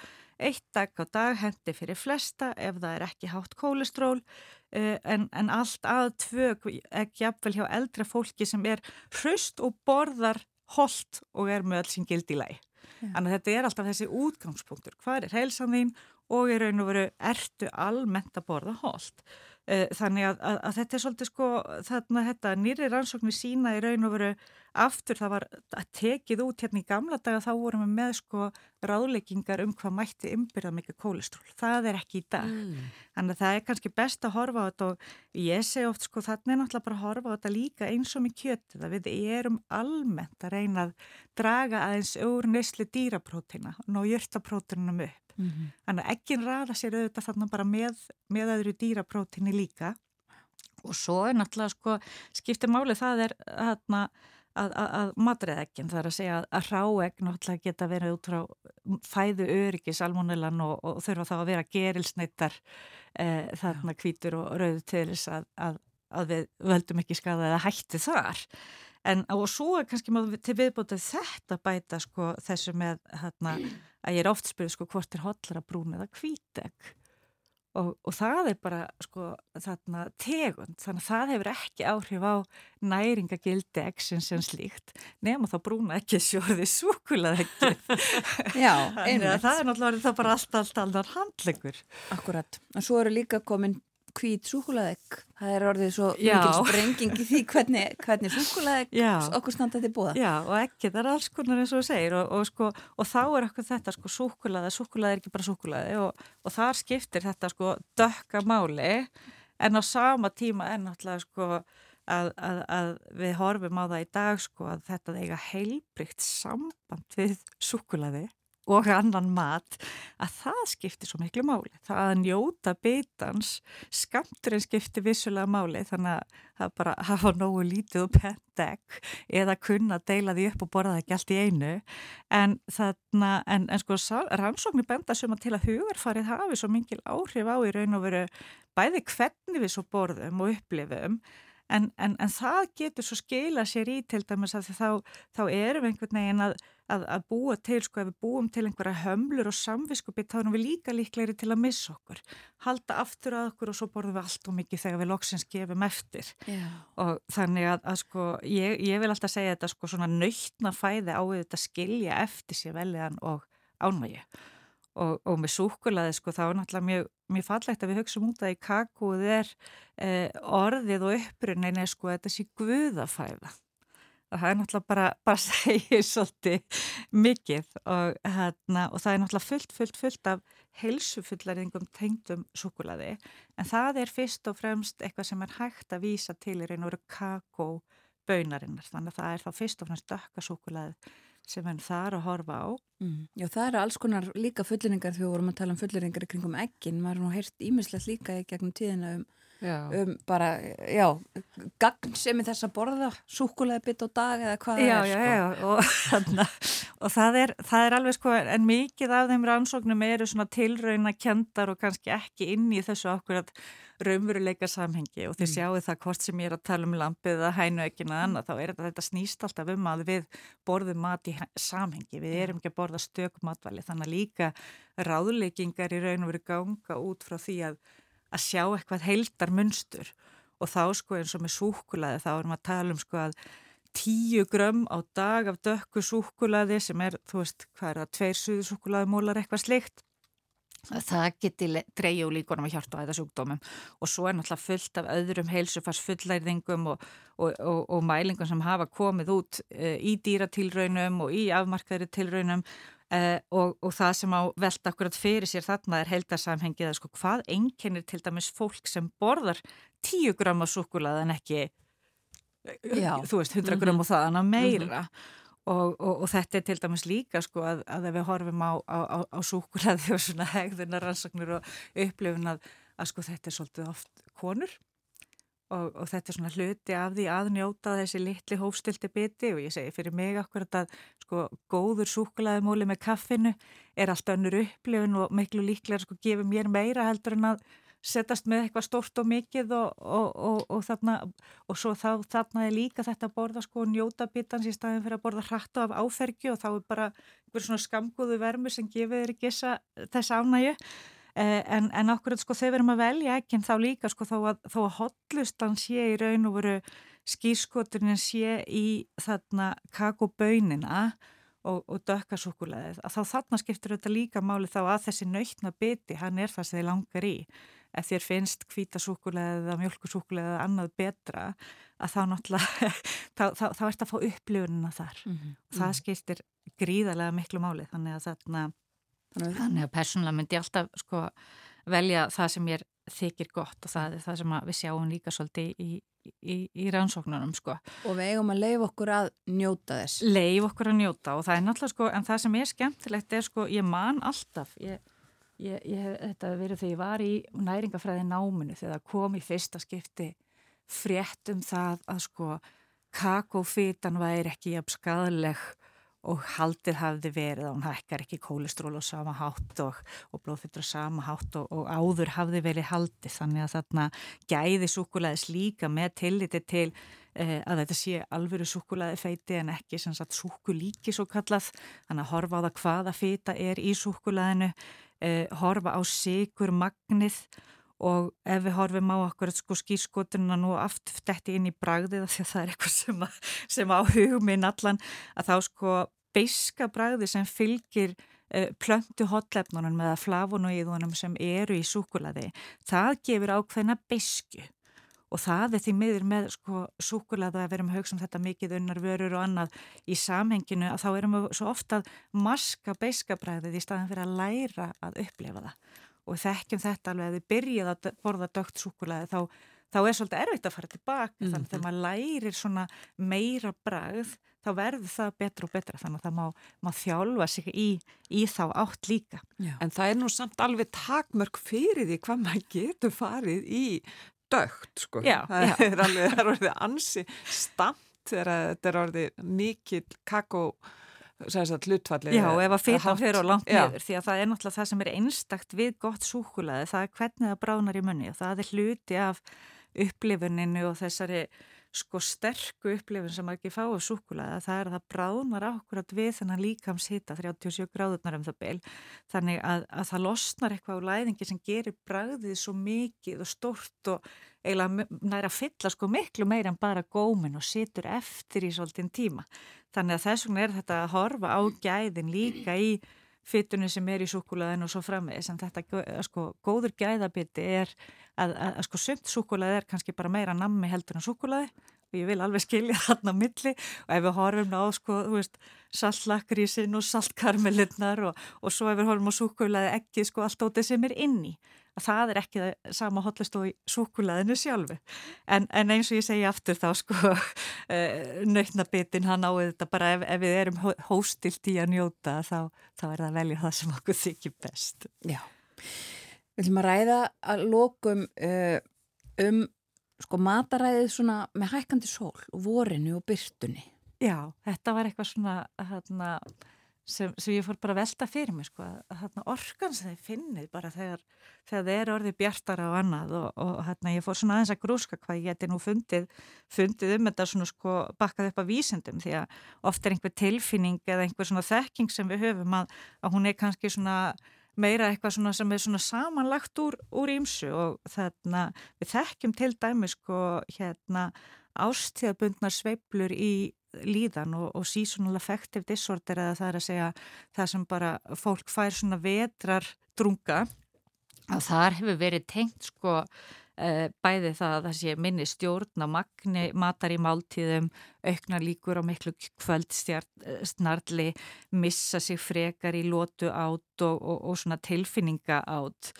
eitt dag á dag hendi fyrir flesta ef það er ekki hátt kólestról uh, en, en allt að tvö ekki jafnvel hjá eldra fólki sem er hrust og borðar hold og er með alls í gildi læg. Þannig að þetta er alltaf þessi útgangspunktur. Hvað er heilsan þín og í raun og veru ertu almennt að borða hold. Eh, þannig að, að, að þetta er svolítið sko þarna þetta nýri rannsóknir sína í raun og veru aftur það var að tekið út hérna í gamla daga þá vorum við með sko ráðleggingar um hvað mætti umbyrða mikið kólestról. Það er ekki í dag. Mm. Þannig að það er kannski best að horfa á þetta og ég segi oft sko þannig náttúrulega bara að horfa á þetta líka eins og með kjötið að við erum almennt að reyna að draga aðeins úr nesli dýraprótina og ná jörtaprótinunum upp. Mm -hmm. Þannig að ekkin ræða sér auðvitað þarna bara með, með öðru dýraprótinni líka og svo er náttúrulega sko skiptir máli það er þarna að, að, að matræðekkin það er að segja að ráegg náttúrulega geta verið út frá fæðu öryggi salmónulan og, og þurfa þá að vera gerilsneitar e, þarna kvítur og rauð til þess að, að við völdum ekki skada eða hætti þar. En og svo er kannski maður til viðbútið þetta bæta sko þessu með hérna að ég er oft spyrð sko hvort er hotlara brún eða kvítegg og, og það er bara sko þarna tegund. Þannig að það hefur ekki áhrif á næringagildi eggsins sem slíkt nema þá brúna ekki sjóði súkulað ekki [LAUGHS] Já, [LAUGHS] einmitt Það er náttúrulega það bara allt, allt, allt handlegur Akkurat, og svo eru líka komin hvít súkulæðegg það er orðið svo mikil sprenging í því hvernig, hvernig súkulæðegg okkur standaði búða Já, og ekki, það er alls konar eins og þú segir og, og, sko, og þá er okkur þetta sko, súkulæði, súkulæði er ekki bara súkulæði og, og þar skiptir þetta sko dökka máli en á sama tíma er náttúrulega sko að, að, að við horfum á það í dag sko að þetta eiga heilbrygt samband við súkulæði og annan mat að það skiptir svo miklu máli. Það að njóta bitans skamturinn skiptir vissulega máli þannig að bara hafa nógu lítið og pentek eða kunna deila því upp og borða það ekki allt í einu en þarna, en, en sko rannsóknir benda sem að til að hugarfarið hafi svo mingil áhrif á í raun og veru bæði hvernig við svo borðum og upplifum En, en, en það getur svo skila sér í til dæmis að þá, þá erum einhvern veginn að, að, að búa til, sko ef við búum til einhverja hömlur og samviskupið þá erum við líka líklegri til að missa okkur. Halda aftur að okkur og svo borðum við allt og mikið þegar við loksins gefum eftir. Yeah. Og þannig að, að sko ég, ég vil alltaf segja þetta sko svona nöytna fæði á þetta skilja eftir sér veliðan og ánvægi. Og, og með súkulaði sko þá er náttúrulega mjög, mjög fallegt að við hugsaum út að í kakúð er eh, orðið og upprunnin er sko þetta sé guðafæða. Og það er náttúrulega bara, [LAUGHS] bara segir svolítið mikið og, hérna, og það er náttúrulega fullt, fullt, fullt af heilsufullarðingum tengdum súkulaði en það er fyrst og fremst eitthvað sem er hægt að vísa til í raun og veru kakóbaunarinnar þannig að það er þá fyrst og fremst dökka súkulaði sem henn þar að horfa á. Mm. Já, það eru alls konar líka fulluringar þegar við vorum að tala um fulluringar í kringum ekkin. Maður nú heyrt ímislegt líka í gegnum tíðina um. Um bara, já gagn sem er þess að borða súkulega bit á dag eða hvað já, það er já, sko. já, og, [LAUGHS] þarna, og það, er, það er alveg sko en mikið af þeim rannsóknum eru svona tilrauna kendar og kannski ekki inn í þessu okkur að raunveruleika samhengi og þið mm. sjáu það hvort sem ég er að tala um lampið eða hænu ekki en annað, þá er þetta, þetta snýst alltaf um að við borðum mat í samhengi, við erum ekki að borða stök matvæli, þannig að líka ráðleikingar í raun og veru ganga út frá því að, að sjá eitthvað heildar munstur og þá sko eins og með súkulaði þá erum að tala um sko að tíu grömm á dag af dökku súkulaði sem er, þú veist, hvað er það, tveir suðu súkulaði mólar eitthvað slikt það geti dreyju líkonum að hjarta á þetta sjúkdómum og svo er náttúrulega fullt af öðrum heilsufars fullæringum og, og, og, og mælingum sem hafa komið út uh, í dýratilraunum og í afmarkaðri tilraunum uh, og það sem á velta akkurat fyrir sér þarna er heildarsamhengið að sko hvað einkennir til dæmis fólk sem borðar 10 gram af sukulað en ekki Já. þú veist 100 gram mm -hmm. og það en að meira mm -hmm. Og, og, og þetta er til dæmis líka sko að, að ef við horfum á, á, á, á súkulæði [LAUGHS] og svona hegðunar rannsóknir og upplifun að, að sko þetta er svolítið oft konur og, og þetta er svona hluti af því að njóta þessi litli hófstilti biti og ég segi fyrir mig akkurat að sko góður súkulæði múli með kaffinu er allt önnur upplifun og miklu líklega sko gefur mér meira heldur en að setast með eitthvað stort og mikið og, og, og, þarna og svo þá, þarna er líka þetta að borða sko njóta bitans í staðin fyrir að borða hratt af áfergju og þá er bara einhver svona skamgóðu vermu sem gefur þér ekki þess ánægju en, en okkur sko þegar við erum að velja ekki en þá líka sko þó að, þó að hotlustan sé í raun og veru skýrskoturinn sé í þarna kakoböynina og, og dökkasúkuleðið að þá þarna skiptur þetta líka máli þá að þessi nöytna biti hann er það sem þið langar í ef þér finnst kvítasúkulega eða mjölkusúkulega eða annað betra að þá náttúrulega [LAUGHS] þá, þá, þá ert að fá upplifunina þar mm -hmm. og það mhm. skiptir gríðarlega miklu máli þannig að þarna þannig að persónulega myndi ég alltaf sko velja það sem ég þykir gott og það er það sem við sjáum líka svolítið í, í, í rannsóknunum sko. Og við eigum að leif okkur að njóta þess. Leif okkur að njóta og það er náttúrulega sko, en það sem er skemmtilegt er sko, ég man alltaf, ég Ég, ég, þetta verið þegar ég var í næringafræði náminu þegar kom í fyrsta skipti frétt um það að sko kakófítan væri ekki jafn skadaleg og haldið hafði verið að hún hækkar ekki kólestról og sama hátt og, og blóðfittur og sama hátt og, og áður hafði verið haldið. Þannig að þarna gæði súkulæðis líka með tilliti til eh, að þetta sé alvöru súkulæði feiti en ekki sem sagt súkulíki svo kallað þannig að horfa á það hvaða fýta er í súkulæðinu eh, horfa á sigur magnið og ef við horfum á okkur sko, skýrskotununa nú aftur þetta inn í bragðið því að það er eitthvað sem, að, sem á hugminn allan að þá sko beiska bragði sem fylgir eh, plöntu hotlefnunum eða flavonoíðunum sem eru í súkulaði það gefur ákveðna beisku og það er því miður með sko súkulaða að vera með haugsum þetta mikið unnar vörur og annað í samhenginu að þá erum við svo ofta að maska beiskabræðið í staðan fyrir að læra að upplefa það. Og þekkjum þetta alveg að þið byrjað að borða dögt súkulaði þá, þá er svolítið erfitt að fara tilbaka mm -hmm. þannig að þegar maður lærir svona meira bræð þá verður það betra og betra þannig að það má, má þjálfa sig í, í þá átt líka. Já. En það er nú samt alveg takmörk fyrir því hvað maður getur farið í dögt sko. Já, það já. er alveg, það er orðið ansi stamt þegar þetta er orðið mikill kakó hlutfallið. Já, ef að fyrta fyrir og langt niður því að það er náttúrulega það sem er einstakt við gott súkulaði, það er hvernig það bránar í munni og það er hluti af upplifuninu og þessari sko sterku upplifin sem ekki fá að súkulaða, það er að það bráðnar ákvörðat við þennan líkamshita 37 gráðurnar um það byl þannig að, að það losnar eitthvað á læðingi sem gerir bræðið svo mikið og stort og eiginlega næra að fylla sko miklu meira en bara gómin og situr eftir í svolítinn tíma. Þannig að þess vegna er þetta að horfa á gæðin líka í fytunni sem er í súkulaðinu og svo framvegis en þetta sko góður gæðabiti er að, að, að sko sumt súkulaði er kannski bara meira nammi heldur en súkulaði og ég vil alveg skilja [LAUGHS] þarna milli. Og ef við horfum á sko, saltlakrísin og saltkarmelirnar og, og svo ef við horfum á súkulaði ekki sko allt ótið sem er inni að það er ekki sama hotlist og í súkulaðinu sjálfu. En, en eins og ég segja aftur þá sko [LAUGHS] eh, nöytnabitin hann áið þetta bara ef, ef við erum hóstilt í að njóta þá, þá er það að velja það sem okkur þykir best. Já, við ætlum að ræða að lókum uh, um sko mataræðið svona með hækkandi sól og vorinu og byrtunni. Já, þetta var eitthvað svona hérna, sem, sem ég fór bara að velta fyrir mig sko, að hérna, orkan sem þið finnið bara þegar, þegar þið eru orðið bjartara og annað og, og hérna, ég fór svona aðeins að grúska hvað ég geti nú fundið, fundið um þetta svona sko bakkað upp af vísendum því að oft er einhver tilfinning eða einhver svona þekking sem við höfum að, að hún er kannski svona meira eitthvað svona sem er svona samanlagt úr, úr ímsu og þarna við þekkjum til dæmi sko hérna ástíðabundnar sveiblur í líðan og, og seasonal affective disorder eða það er að segja það sem bara fólk fær svona vetrar drunga og þar hefur verið tengt sko Eh, bæði það að það sé minni stjórn á magni, matar í máltíðum aukna líkur á miklu kvöldstnarli missa sig frekar í lótu átt og, og, og svona tilfinninga átt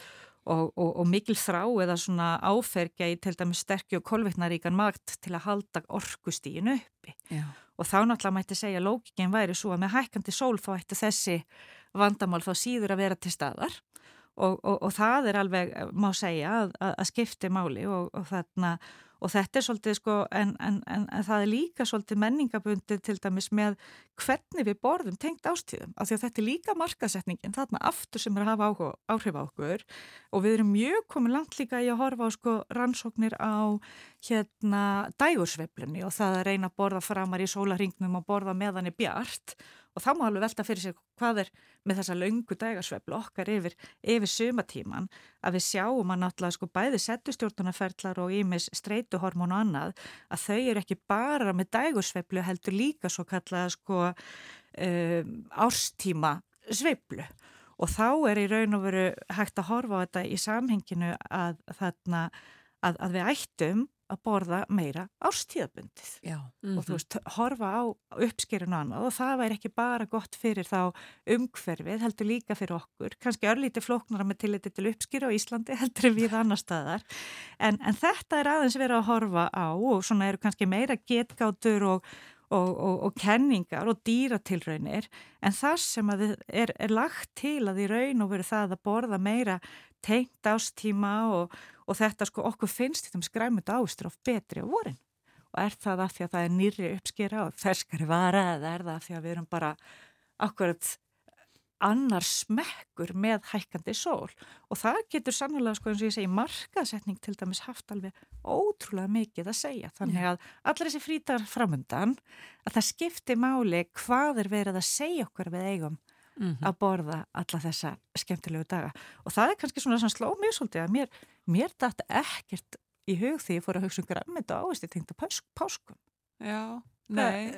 og, og mikil þrá eða svona áfergja í til dæmis sterkju og kolvetnaríkan magt til að halda orkustíinu uppi Já. Og þá náttúrulega mætti segja að lókingin væri svo að með hækkandi sól þá ætti þessi vandamál þá síður að vera til staðar. Og, og, og það er alveg, má segja, að, að skipti máli og, og þarna og þetta er svolítið sko, en, en, en, en það er líka svolítið menningabundið til dæmis með hvernig við borðum tengt ástíðum, af því að þetta er líka markasetningin, þarna aftur sem er að hafa áhuga, áhrif á okkur. Og við erum mjög komið langt líka í að horfa á sko rannsóknir á hérna dægursveiflunni og það að reyna að borða framar í sólaringnum og borða meðan er bjart. og þá má alveg velta fyrir sig hvað er með þessa laungu dægarsveflu okkar yfir, yfir sumatíman að við sjáum að náttúrulega sko bæði settustjórnarferðlar og ímis streytuhormón og annað að þau eru ekki bara með dægursveflu heldur líka svo kallaða sko um, árstíma sveflu og þá er í raun og veru hægt að horfa á þetta í samhenginu að, þarna, að, að við ættum að borða meira árstíðabundið. Já. og þú veist, horfa á uppskerinu annað og það væri ekki bara gott fyrir þá umhverfið heldur líka fyrir okkur, kannski örlíti flóknara með tilliti til uppskeru á Íslandi [LAUGHS] heldur við annar staðar, en, en þetta er aðeins verið að horfa á og svona eru kannski meira getgátur og Og, og, og kenningar og dýratilraunir. En það sem er, er lagt til að í raun og veru það að borða meira tengt ástíma og, og þetta sko okkur finnst þetta með skræmund ástur of betri á vorin. Og er það af því að það er nýri uppskera og ferskari vara eða er það af því að við erum bara akkurat annar smekkur með hækkandi sól? Og það getur sannlega sko eins og ég segi markasetning til dæmis haft alveg ótrúlega mikið að segja. Þannig að allir þessi frítar framundan að það skipti máli hvað er verið að segja okkur við eigum mm -hmm. að borða alla þessa skemmtilegu daga. Og það er kannski svona svona sló mjög svolítið að mér, mér dætt ekkert í hug því ég fór að hugsa um græmið og áherslu tengt að páskum. Já, nei.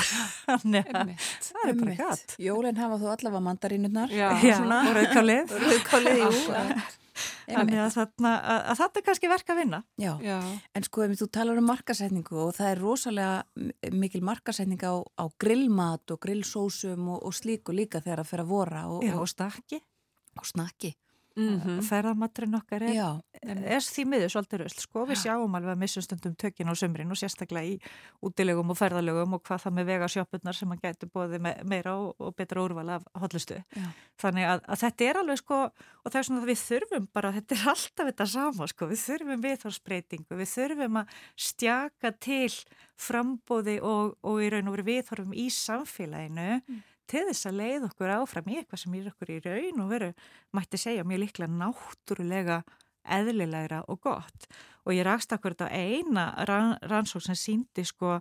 [LAUGHS] Nei, það er bara gæt Jólinn hafa þú allavega mandarínunar og rauðkálið. Rauðkálið, jú Þannig að, þarna, að, að þetta er kannski verk að vinna. Já, Já. en sko ef þú talar um markasetningu og það er rosalega mikil markasetning á, á grillmat og grillsósum og, og slíku líka þegar að fer að vora. Og, Já, og snakki. Og snakki mm -hmm. ferðamaturinn okkar er, er því miður svolítið röll sko, við sjáum alveg að missum stundum tökinn á sömrin og sérstaklega í útilegum og ferðalögum og hvað það með vegasjöpunnar sem að getur bóðið me meira og, og betra úrvala af hotlustu þannig að, að þetta er alveg sko og það er svona að við þurfum bara, þetta er alltaf þetta sama sko, við þurfum viðhorsbreytingu við þurfum að stjaka til frambóði og, og í raun og veru viðhorfum í samfélaginu mm til þess að leið okkur áfram í eitthvað sem er okkur í raun og veru, mætti segja mjög líklega náttúrulega eðlilegra og gott. Og ég rakst akkur þetta eina rann, rannsók sem síndi sko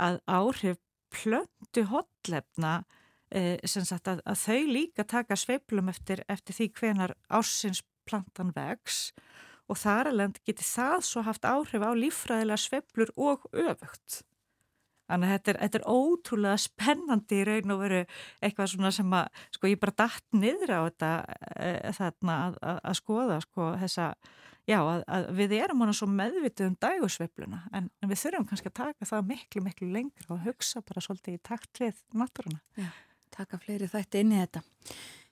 að áhrif plöndu hotlefna eh, sem sagt að, að þau líka taka sveiplum eftir, eftir því hvenar ársins plantan vex. Og þar alveg geti það svo haft áhrif á lífræðilega sveiplur og öfugt Þannig að þetta er, þetta er ótrúlega spennandi í raun og veru eitthvað svona sem að, sko, ég bara dætt niður á þetta e, þarna að, að, að skoða, sko, þessa, já, að við erum hana svo meðvitið um dægursveifluna, en, en við þurfum kannski að taka það miklu, miklu lengur og hugsa bara svolítið í takt við náttúruna. Já, taka fleiri þætti inn í þetta.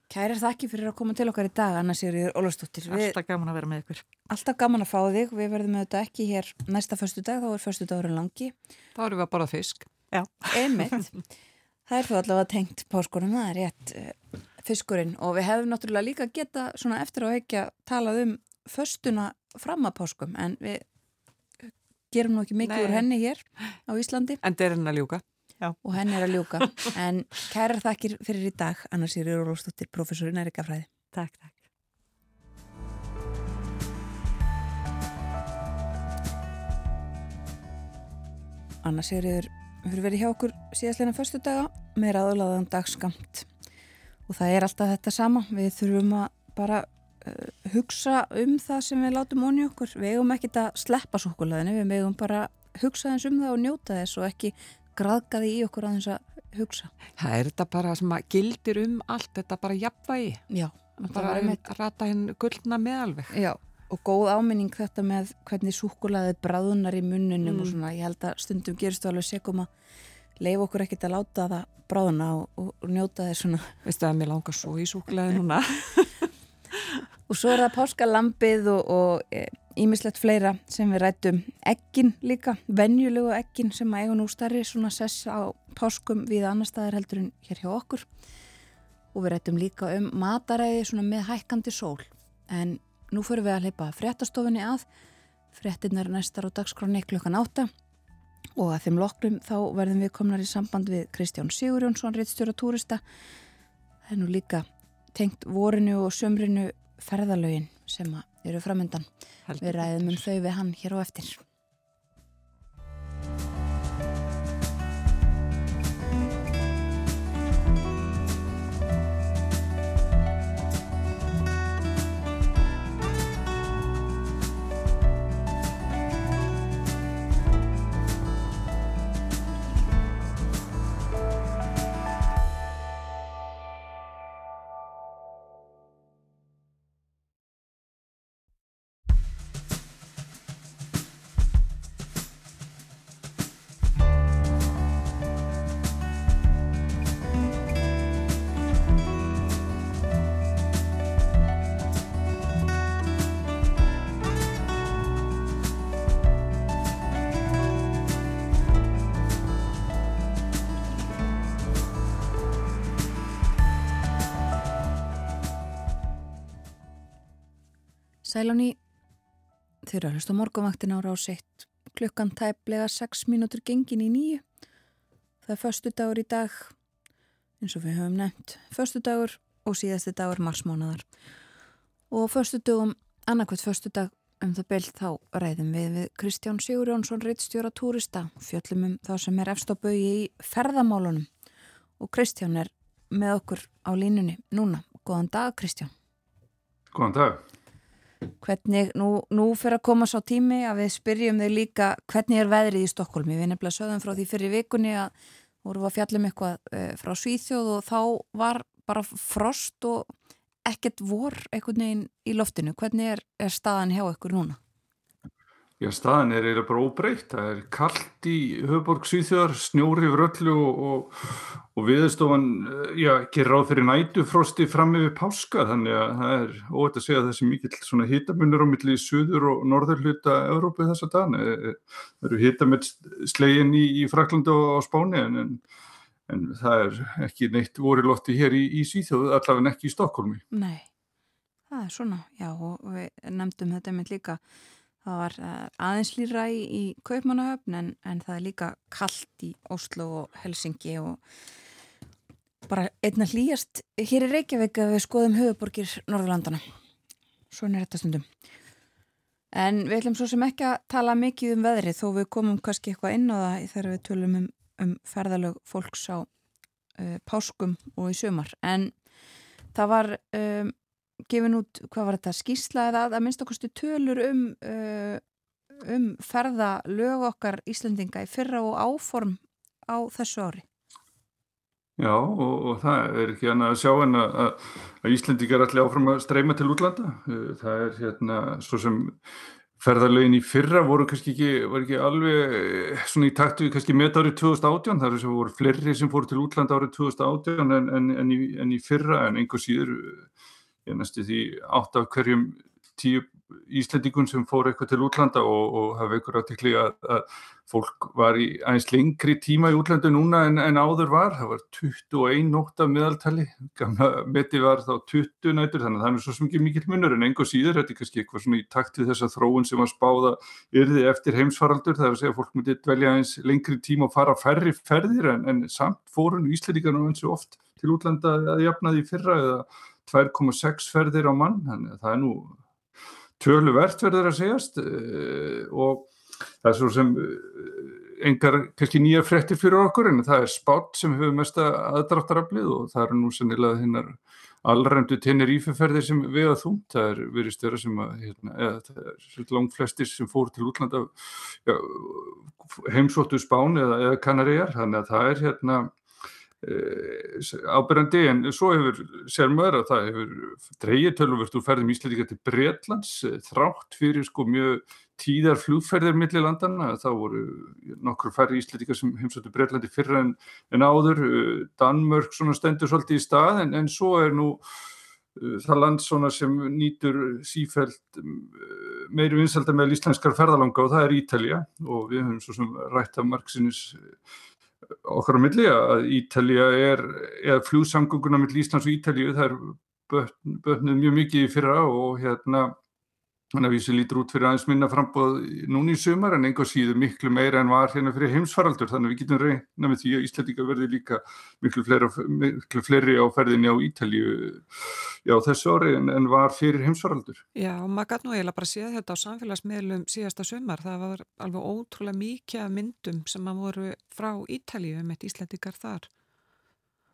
Kærar þakki fyrir að koma til okkar í dag, Anna Sigurður Ólafsdóttir. Alltaf gaman að vera með ykkur. Alltaf gaman að fá þig. Við verðum með þetta ekki hér næsta förstu dag, þá er förstu dagurinn langi. Þá erum við að bara fisk. Já. Einmitt. það er þú allavega tengt páskunum, það er rétt uh, fiskurinn og við hefum náttúrulega líka geta svona eftir á ekki að talað um förstuna fram að páskum en við gerum nú ekki mikið Nei. úr henni hér á Íslandi En það er henni að ljúka. Og henni er að ljúka. [LAUGHS] En kærar þakkir fyrir í dag Anna Sýri Rólstóttir, professor í nærikafræði Takk, takk. Anna Sigriður fyrir verið hjá okkur síðastleina förstu daga með ráðlaðan dagskamt og það er alltaf þetta sama. Við þurfum að bara uh, hugsa um það sem við látum onni okkur. Við eigum ekki að sleppa súkulaðinu við eigum bara hugsa þess um það og njóta þess og ekki graðga því í okkur að þess að hugsa Það er þetta bara sem að gildir um allt, þetta bara jafnvægi. Já, Bara var einmitt- að rata hinn gullna meðalveg. Já, og góð áminning þetta með hvernig súkulaðið bráðunar í munnunum Mm. og svona, ég held að stundum gerist þú alveg segum að leif okkur ekkert að láta það bráðuna og, og, njóta þess svona Veistu að mér langar svo í súklaði núna. [LAUGHS] Og svo er það páskalambið og ímislegt fleira sem við rættum ekkin líka, venjulegu ekkin sem að eiga nú starri svona sess á páskum við annar staðar heldur en hér hjá okkur. Og við rættum líka um mataræði svona með hækkandi sól. En nú fyrir við að hleypa fréttastofunni að, fréttinnar næstar á dagskráni klukkan átta og að þeim loknum þá verðum við komnar í samband við Kristján Sigurjónsson, reittstjóra túrista. Það er nú líka tengt vorinu og sömrinu ferðalögin sem eru framöndan. Við ræðum um þau við hann hér á eftir. Sæláni, þau eru að hlusta á morgunvaktin ára á sitt klukkan tæplega 6 mínútur gengin í nýju. Það er förstu dagur í dag, eins og við höfum nefnt, förstu dagur og síðasti dagur marsmánaðar. Og förstu dagum, annarkvæmt förstu dag um það beilt þá ræðum við við Kristján Sigurjónsson, reittstjóra túrista, fjöllum um það sem er efst á bögi í ferðamálunum. Og Kristján er með okkur á línunni núna. Góðan dag Kristján. Góðan dag. Hvernig, nú, nú fyrir að koma svo tími að við spyrjum þig líka hvernig er veðrið í Stokkólmi? Við nefnilega sögðum frá því fyrir vikunni að vorum við að fjallum eitthvað uh, frá Svíþjóð og þá var bara frost og ekkert vor einhvern veginn í loftinu. Hvernig er, er staðan hjá ykkur núna? Já, staðan er eiginlega bara óbreytt. Það er kallt í höfuborg Svíþjóðar, snjóri yfir öllu og, og, viðstofan, já, gerir ráð fyrir nætufrosti fram yfir páska, þannig að það er óvægt að segja að þessi mikill svona hitamunur á milli í suður og norður hluta Európa þessa dana. Það eru hitamill slegin í, í Fraklandi og Spáni en, en, en það er ekki neitt voru lotti hér í, í Svíþjóðu, allavega ekki í Stokkólmi. Nei, það er svona, já, og við nefndum þetta með líka Það var aðeins lýra í, í Kaupmannahöfn en, en það er líka kallt í Oslo og Helsingi og bara einna hlýjast hér í Reykjavík að við skoðum höfuborgir Norðurlandana. Svona er þetta stundum. En við ætlum svo sem ekki að tala mikið um veðri þó við komum kannski eitthvað inn á það þegar við tölum um, um ferðalög fólks á uh, páskum og í sömar. En það var... Um, gefin út, hvað var þetta, skýrsla eða að minnst okkurstu tölur um uh, um ferða lög okkar Íslandinga í fyrra og áform á þessu ári? Já, og, og það er ekki annað að sjá en að, að Íslandingar allir áfram að streyma til útlanda. Það er hérna svo sem ferðarlögin í fyrra voru kannski ekki, ekki alveg svona í taktu við kannski met árið 2018 þar sem voru fleiri sem fóru til útlanda árið 2018 en, en, en, í, en í fyrra en einhver síður ég næstu því átt af hverjum tíu Íslendingun sem fór eitthvað til útlanda og, og hafa ykkur átikli að, að fólk var í aðeins lengri tíma í útlandu núna en, en áður var, það var 21 nótt af meðaltali, gamla meti var þá 20 nætur þannig að það er svo ekki mikil munur en enga síður þetta er kannski eitthvað svona í takt við þessa þróun sem var spáða yrði eftir heimsfaraldur, það er að segja að fólk myndi dvelja aðeins lengri tíma og fara færri ferðir en, en samt fórun Íslendingar nú eins og oft til útlanda að jafna því fyrra eða 2,6 ferðir á mann, þannig að það er nú töluvert verður að segjast uh, og það er svo sem uh, engar kannski nýja frettir fyrir okkur en það er spátt sem hefur mesta aðdráttaraflið og það eru nú sannilega hinnar allrændu tennir íferferðir sem við að þúmt, það er verið störa sem að hérna, eða það er langt flestir sem fór til útlanda heimsóttu spán eða, eða kanaríjar, þannig að það er hérna Eh, ábyrjandi en svo hefur sér maður að það hefur dreyið tölvöld úr ferðum Íslandika til Breitlands eh, þrátt fyrir sko mjög tíðar flugferðir millir landana þá voru nokkur færri Íslandika sem heimsóttu Breitlandi fyrir en, en áður. Eh, Danmörk svona stendur svolítið í stað en, en svo er nú það land svona sem nýtur sífælt meiri vinsalda með íslenskar ferðalanga og það er Ítalja og við höfum svo sem rætt af margsinnis okkar á milli að Ítalja er, eða fljóðsamgönguna millir Íslands og Ítalju það er bötnuð mjög mikið í fyrra og hérna Þannig að vísi lítur út fyrir aðeins minna frambóð núni í sumar en enga síður miklu meira en var hérna fyrir heimsfaraldur. Þannig að við getum reyna með því að Íslandika verði líka miklu fleiri, miklu fleiri á ferðinni á Ítalju já, þessu ári en, en var fyrir heimsfaraldur. Já, og maður gæti nú eiginlega bara séð þetta á samfélagsmiðlum síðasta sumar. Það var alveg ótrúlega mikið myndum sem að voru frá Ítalju eitt Íslandikar þar.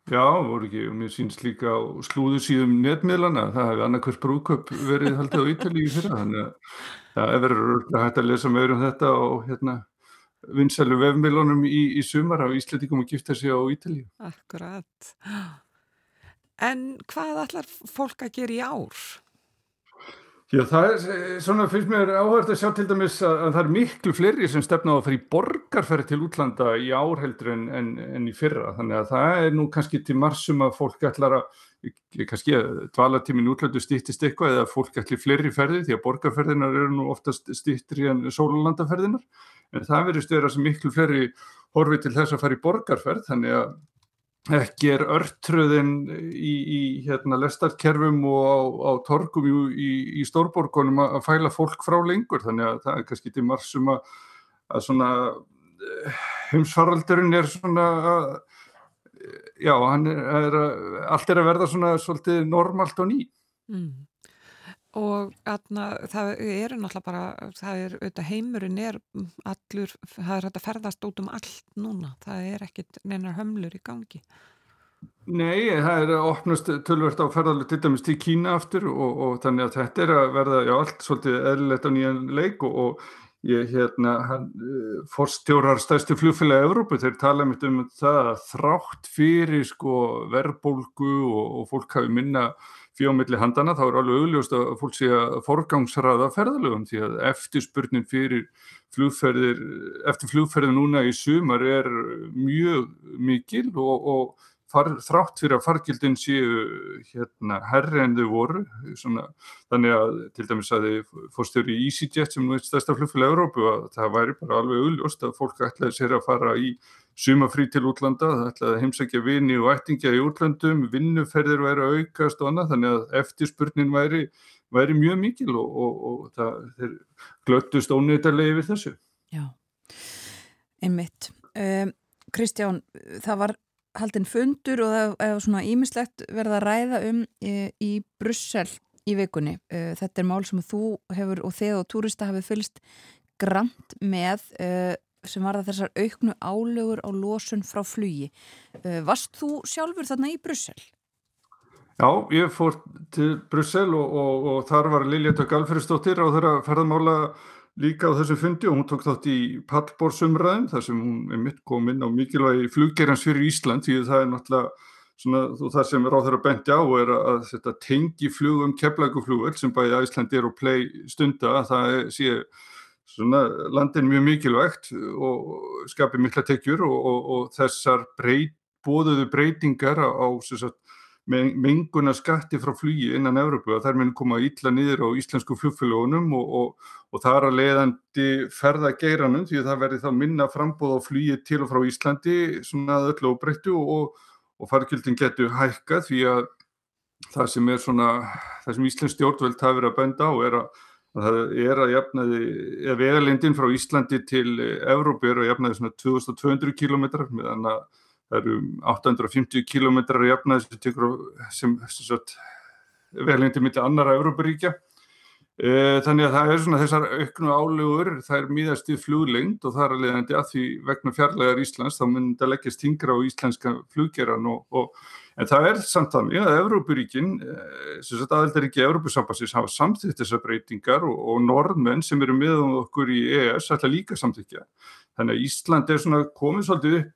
Já, voru ekki, og mér sínst líka á slúðu síðum netmiðlana, það hefði annarkvært brúköp verið haldið á Ítalíu fyrir þannig að það er verið hægt að lesa meður um þetta og hérna vinsælu vefmiðlunum í, í sumar á Íslandingum að gifta sig á Ítalíu. Akkurat. En hvað ætlar fólk að gera í ár? Já, það er eh, svona fyrst mér áhört að sjá til dæmis að, að það er miklu fleiri sem stefna á að fara í borgarferð til útlanda í árheldur en, en, en í fyrra. Þannig að það er nú kannski til marsum að fólk ætlar að, kannski að dvalartímin útlandu stýttist eitthvað eða fólk ætli fleiri ferði því að borgarferðinar eru nú oftast stýttri en sólulandaferðinar. En það verðist vera sem miklu fleiri horfi til þess að fara í borgarferð þannig að ekki er örtröðin í, í hérna, lestarkerfum og á, á torgum í, í, í stórborgunum að fæla fólk frá lengur. Þannig að það er kannski til marsum að, að svona eh, heimsfaraldurinn er svona að, já, hann er, er að, allt er að verða svona svolítið normalt og ný mm og atna, það eru náttúrulega bara það er auðvitað heimurinn er allur, það er hægt að ferðast út um allt núna, það er ekkit neinar hömlur í gangi. Nei, það er að opnast tölvert á ferðarlega til dæmis til Kína aftur og, og þannig að þetta er að verða já, allt svolítið eðlilegt á nýjan leik og, og ég hérna hann, uh, forstjórar stærsti fljófélagi Evrópu, þeir tala um það að þrátt fyrir sko verbulgu og, og fólk hafi minna fjómiðli handana þá er alveg augljóst að fólk sé að forgangsraða ferðalögum því að eftirspurnin fyrir flugferðir, eftir flugferðin núna í sumar er mjög mikil og, og far, þrátt fyrir að fargildin séu hérna herri en þau voru svona, þannig að til dæmis að þið fórstjóri í EasyJet sem nú er stærsta flugfélag Európu að það væri bara alveg augljóst að fólk ætlaði sér að fara í sumafrí til útlanda, það ætlaði að heimsækja vini og ættingja í útlandum, vinnuferðir væri að aukast og annað, þannig að eftirspurnin væri, væri mjög mikil og, og, og það, glöttust óneitarlega yfir þessu. Já, einmitt. Um, Kristján, það var haldinn fundur og það er svona ímislegt verða að ræða um í, í Brussel í vikunni. Uh, þetta er mál sem þú hefur og þið og túrista hafið fylst grant með uh, sem var það þessar auknu álögur á losun frá flugi. Uh, varst þú sjálfur þarna í Brussel? Já, ég fór til Brussel og, og, og þar var Lilja Tök Alferðsdóttir á þeirra ferðamála líka á þessu fundi og hún tók þátt í pallbórsumræðin þar sem hún er mitt komin á mikilvægi fluggerans fyrir Ísland því það er náttúrulega svona, það sem er á þeirra benti á er að þetta tengi flugum keflaguflugvel sem bæði Ísland er og play stunda að það sé landin mjög mikilvægt og skapir mikla tekjur og, og, og þessar breyt, bóðuðu breytingar á, á sagt, menguna skatti frá flugi innan Evrópu að þær minn koma ítla niður á íslensku flugfélagunum og, og, það er að leiðandi ferða geiranum því að það verði þá minna frambóð á flugi til og frá Íslandi svona öllu og, og fargjöldin getur hækka því að það sem er það sem Íslands stjórnveld hafi verið að benda á er að það er að jafnaði, eða vegalindin frá Íslandi til Evrópu er að jafnaði svona 2200 km meðan að það eru 850 km að jafnaði sem sem, vegalindin mitt annara Evrópuríkja. E, þannig að það er svona þessar auknu álegur, það er míðast í fluglengt og það er að leiðandi að því vegna fjarlægar Íslands þá þetta leggjast tingra á íslenska fluggeran og, og En það er samt þannig að Evrópuríkin, eh, sem sagt aðeldaríki Evrópusambassins hafa samþýtt þessar breytingar og, og norðmenn sem eru með okkur í EES ætla líka samþýttja. Þannig að Ísland er svona komið svolítið upp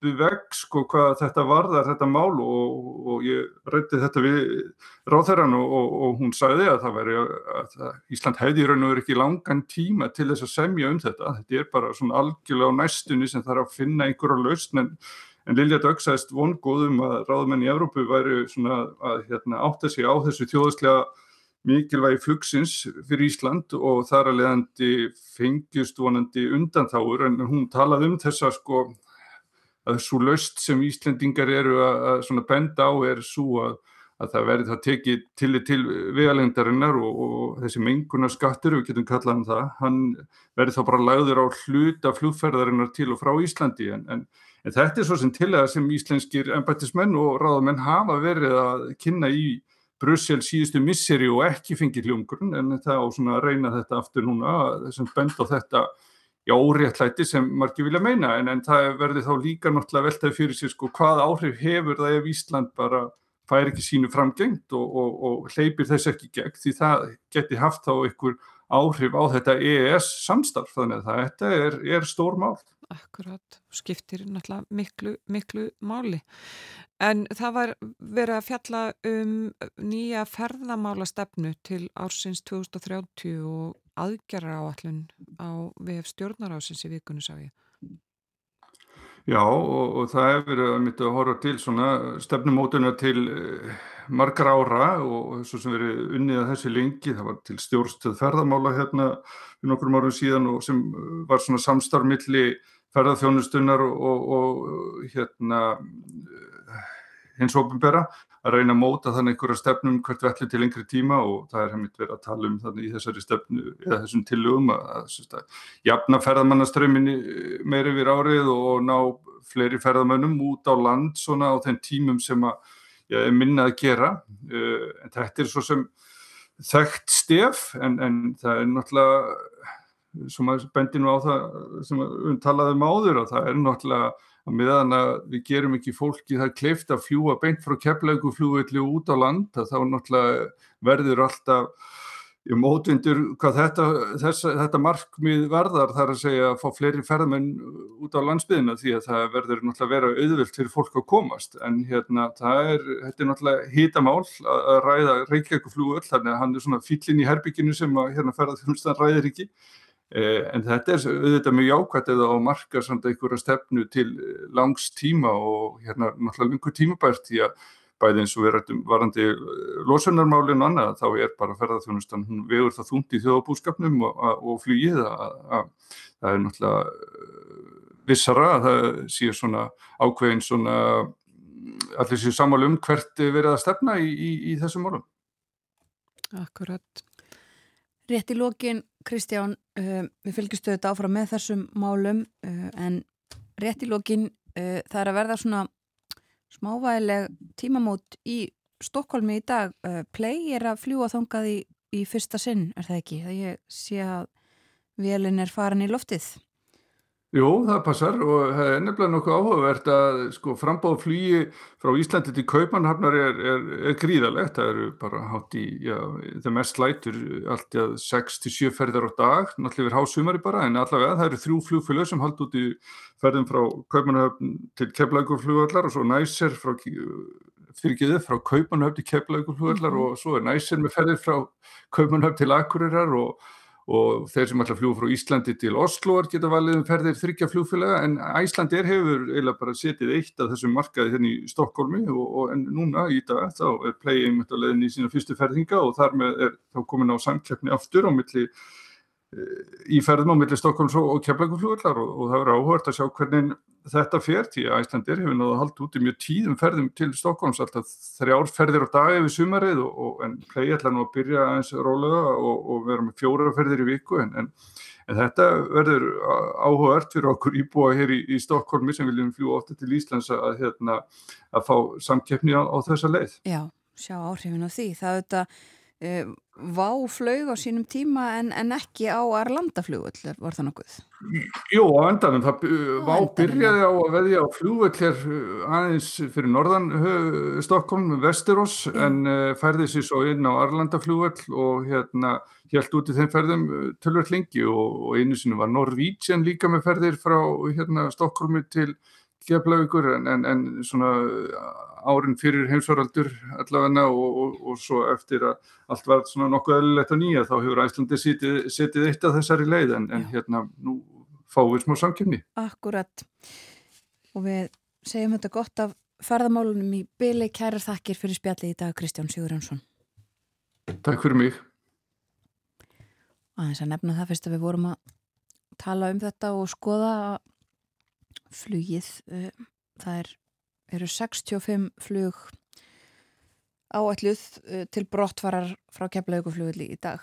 við veg sko hvað þetta varðar þetta mál og, og ég rætti þetta við ráþæran og, og hún sagði að það veri að Ísland hefði raun og verið ekki langan tíma til þess að semja um þetta. Þetta er bara svona algjörlega á næstunni sem þarf að finna einhverja lausn en En Lilja Dögg sæðist vongóðum að ráðmenn í Evrópu væri svona að hérna, átta sig á þessu þjóðslega mikilvægi flugsins fyrir Ísland og þar að leiðandi fengjust vonandi undanþáur en hún talaði um þessa sko að svo löst sem Íslandingar eru að, að benda á er svo að, að það verði það tekið til, til vegalengdarinnar og, og þessi mengunar skattur, við getum kallað um það, hann verði þá bara lagður á hluta flugferðarinnar til og frá Íslandi. En, en En þetta er svo sem til að sem íslenskir embættismenn og ráðamenn hafa verið að kynna í Brussel síðustu misseri og ekki fengið hljómgrunn en það á svona að reyna þetta aftur núna þessum bend á þetta í óréttlæti sem margir vilja meina. En, en það verður þá líka náttúrulega veltaði fyrir sér sko hvað áhrif hefur það ef Ísland bara fær ekki sínu framgengt og, og, og hleypir þess ekki gegn? Því það geti haft þá einhver áhrif á þetta EES samstarf. Þannig að þetta er, er stór mál. Akkurat, skiptir náttúrulega miklu, miklu máli. En það var verið að fjalla um nýja ferðamála stefnu til ársins 2030 og aðgerra áallun á VF stjórnarásins í vikunni sá ég. Já og, og það hefur verið að mynda að horfa til svona stefnumótuna til eh, margar ára og svo sem verið unnið að þessi lengi, það var til stjórnstöð ferðamála hérna við nokkrum árum síðan og sem var svona samstarfmilli ferðarþjónustunnar og, og, hérna hins ofinbera að reyna að móta þannig einhverja stefnum hvert velli til lengri tíma og það er hefðið verið að tala um þannig í þessari stefnu eða þessum tillögum að, að, að jafna ferðamannaströmminni meiri við árið og ná fleiri ferðamönnum út á land svona á þenn tímum sem að ja, er minna að gera. Uh, en þetta er svo sem þekkt stef en, en það er náttúrulega sem að bendi nú á það sem við talaðum áður og það er náttúrulega að meðan að við gerum ekki fólki það kleift að fljúa beint frá keflaugu fljóðvillu út á land þá náttúrulega verður alltaf í mótvindur hvað þetta, þessa, þetta markmið verðar þar að segja að fá fleiri ferðmenn út á landsbyðina því að það verður náttúrulega að vera auðvilt fyrir fólk að komast. En hérna það er, þetta er náttúrulega hítamál að ræða Reykjavík fljóðvill þannig að hann er svona fyllin í herbygginu sem að hérna ferðarþjónustan ræðir ekki en þetta er auðvitað mjög jákvæmt eða á marka samt einhverja stefnu til eh, langs tíma og hérna náttúrulega einhver tímabært því að bæði eins og við varandi eh, losunarmálinu annað þá er bara ferðarþjónustan, hún vegur það þúnt í þjóðabúskapnum og, og flýið að, að það er náttúrulega vissara að það sé svona ákveðin svona allir séu samálu um hvert verið að stefna í, í, í þessum málum. Akkurat. Rétt í lókin, Kristján, uh, við fylgjastu þetta áfram með þessum málum uh, en rétt í lókin uh, það er að verða svona smávægileg tímamót í Stokkólmi í dag. Play er að fljúa þangað í, í fyrsta sinn, er það ekki? Það ég sé að velin er farin í loftið. Jú, það passar og það er nefnilega nokkuð áhugavert að sko frambáð flýji frá Íslandi til Kaupmannhafnar er, er, er gríðalegt. Það eru bara hátt í, já, það mest lætur allt í að 6-7 ferðar á dag, náttúrulega verið hásumari bara, en allavega það eru þrjú flugfélög sem haldi út í ferðin frá Kaupmannhafn til Keflagurflugvallar og svo næsir frá, fyrirgeðið, frá Kaupmannhafn til Keflagurflugvallar mm -hmm. og svo er næsir með ferðin frá Kaupmannhafn til Akureyrar og og þeir sem ætla að fljúa frá Íslandi til Osloar geta valið um ferðir þryggja fljúfélaga en Æslandir hefur eiginlega bara setið eitt af þessum markaði hérna í Stokkólmi og, og en núna í dag þá er Play einmitt að leiðin í sína fyrstu ferðinga. Og þar með er þá komin á samkjöfni aftur á milli í ferðum á milli Stokkólms og, og Keflaguflugurlar og, og það verður áhört að sjá hvernig þetta fer að Æslandir hefur náðu að halda út í mjög tíðum ferðum til Stokkólms alltaf þrjár ferðir á dag yfir sumarið og en Play ætla nú að byrja eins rólega og vera með fjóra ferðir í viku en, en, en þetta verður áhört fyrir okkur íbúa hér í, í Stokkólmi sem viljum fljúa ofta til Íslands að, hérna, að fá samkeppni á, á þessa leið. Já, sjá áhrifin á því. Það auðvitað uh, Vá flög á sínum tíma en, en ekki á Arlandaflugull, var það nokkuð? Jú, á endanum. Það, Vá byrjaði á að veðja á flugull hér aðeins fyrir norðan Stokkólm, Vesterós, mm. en færði sér svo inn á Arlandaflugull og hérna helt út í þeim ferðum tölvöld lengi og, og einu sinu var Norvítsjan líka með ferðir frá hérna, Stokkólmi til Keflavíkur en, en, en svona árin fyrir heimsvaraldur allavegna og, og, og svo eftir að allt var svona nokkuð eðlilegt að nýja þá hefur Æslandi setið, setið eitt af þessari leið en, en hérna nú fáum við smá samkjöfni. Akkurat og við segjum þetta gott af ferðamálunum í byli kærar þakkir fyrir spjalli í dag Kristján Sigurjónsson. Takk fyrir mig. Aðeins að nefna það fyrst að við vorum að tala um þetta og skoða flugið það er eru 65 flug áætluð eh, til brottvarar frá kemlauguflugli í dag.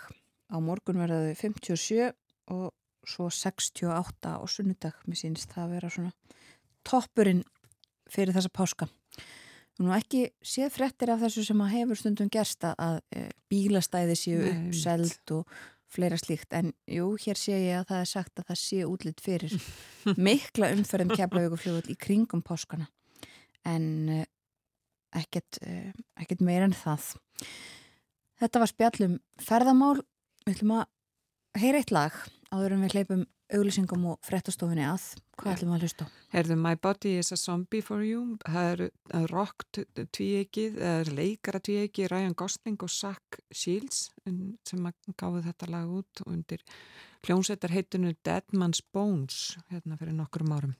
Á morgun verðaðu 57 og svo 68 á sunnudag. Mér sínst það að vera svona toppurinn fyrir þessa páska. Nú ekki séð frettir af þessu sem að hefur stundum gersta að e, bílastæði séu uppselt og fleira slíkt en jú, hér sé ég að það er sagt að það sé útlitt fyrir [LAUGHS] mikla umferðum kemlauguflugli í kringum páskana en eh, ekkert, eh, ekkert meira en það. Þetta var spjallum ferðamál. Við ætlum að heyra eitt lag áður en við hleypum auglýsingum og frettastofinni að. Hvað ætlum við að hlusta á? Herðu My Body is a Zombie for You. Það er rock tvíegið, eða leikara tvíegið, Ryan Gosling og Zach Shields sem gáði þetta lag út undir hljómsveitar heitinu Dead Man's Bones hérna fyrir nokkurum árum.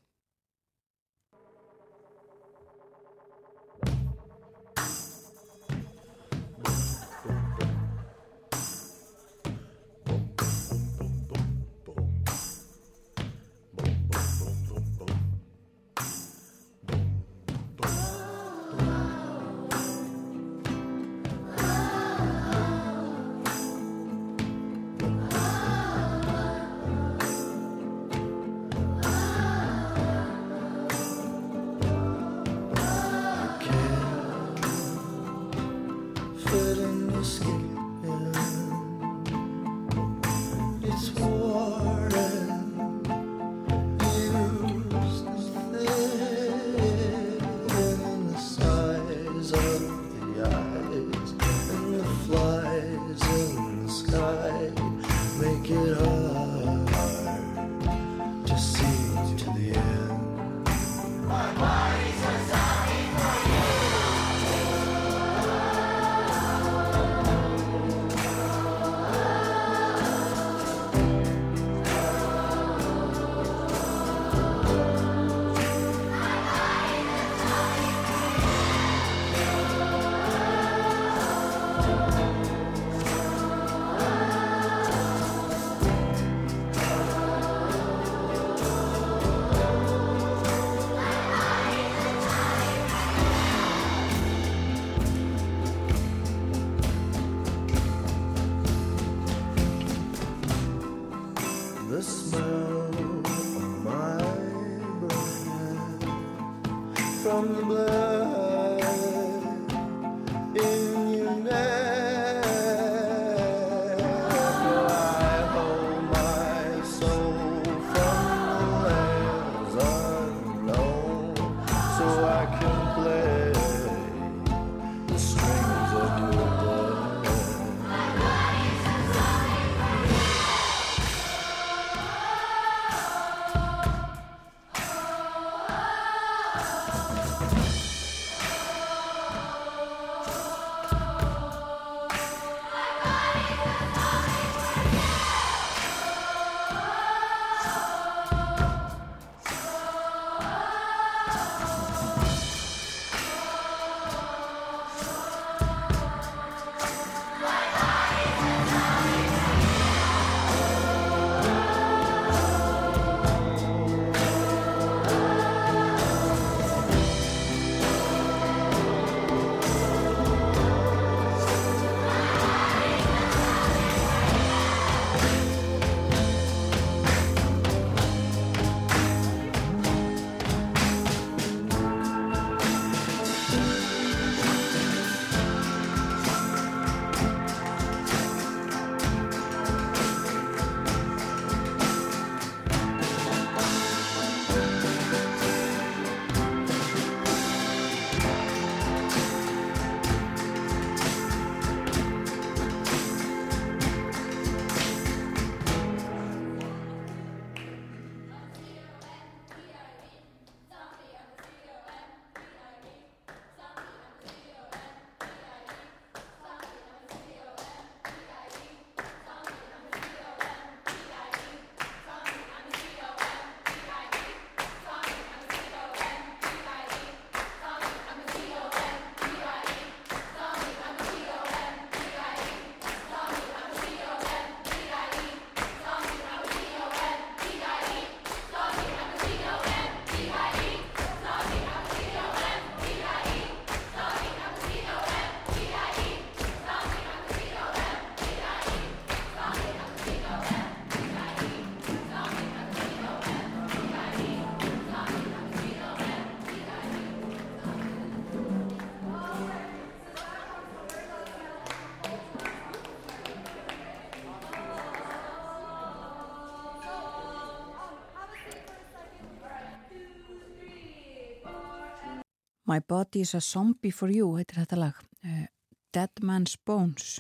My Body is a Zombie for You heitir þetta lag uh, Dead Man's Bones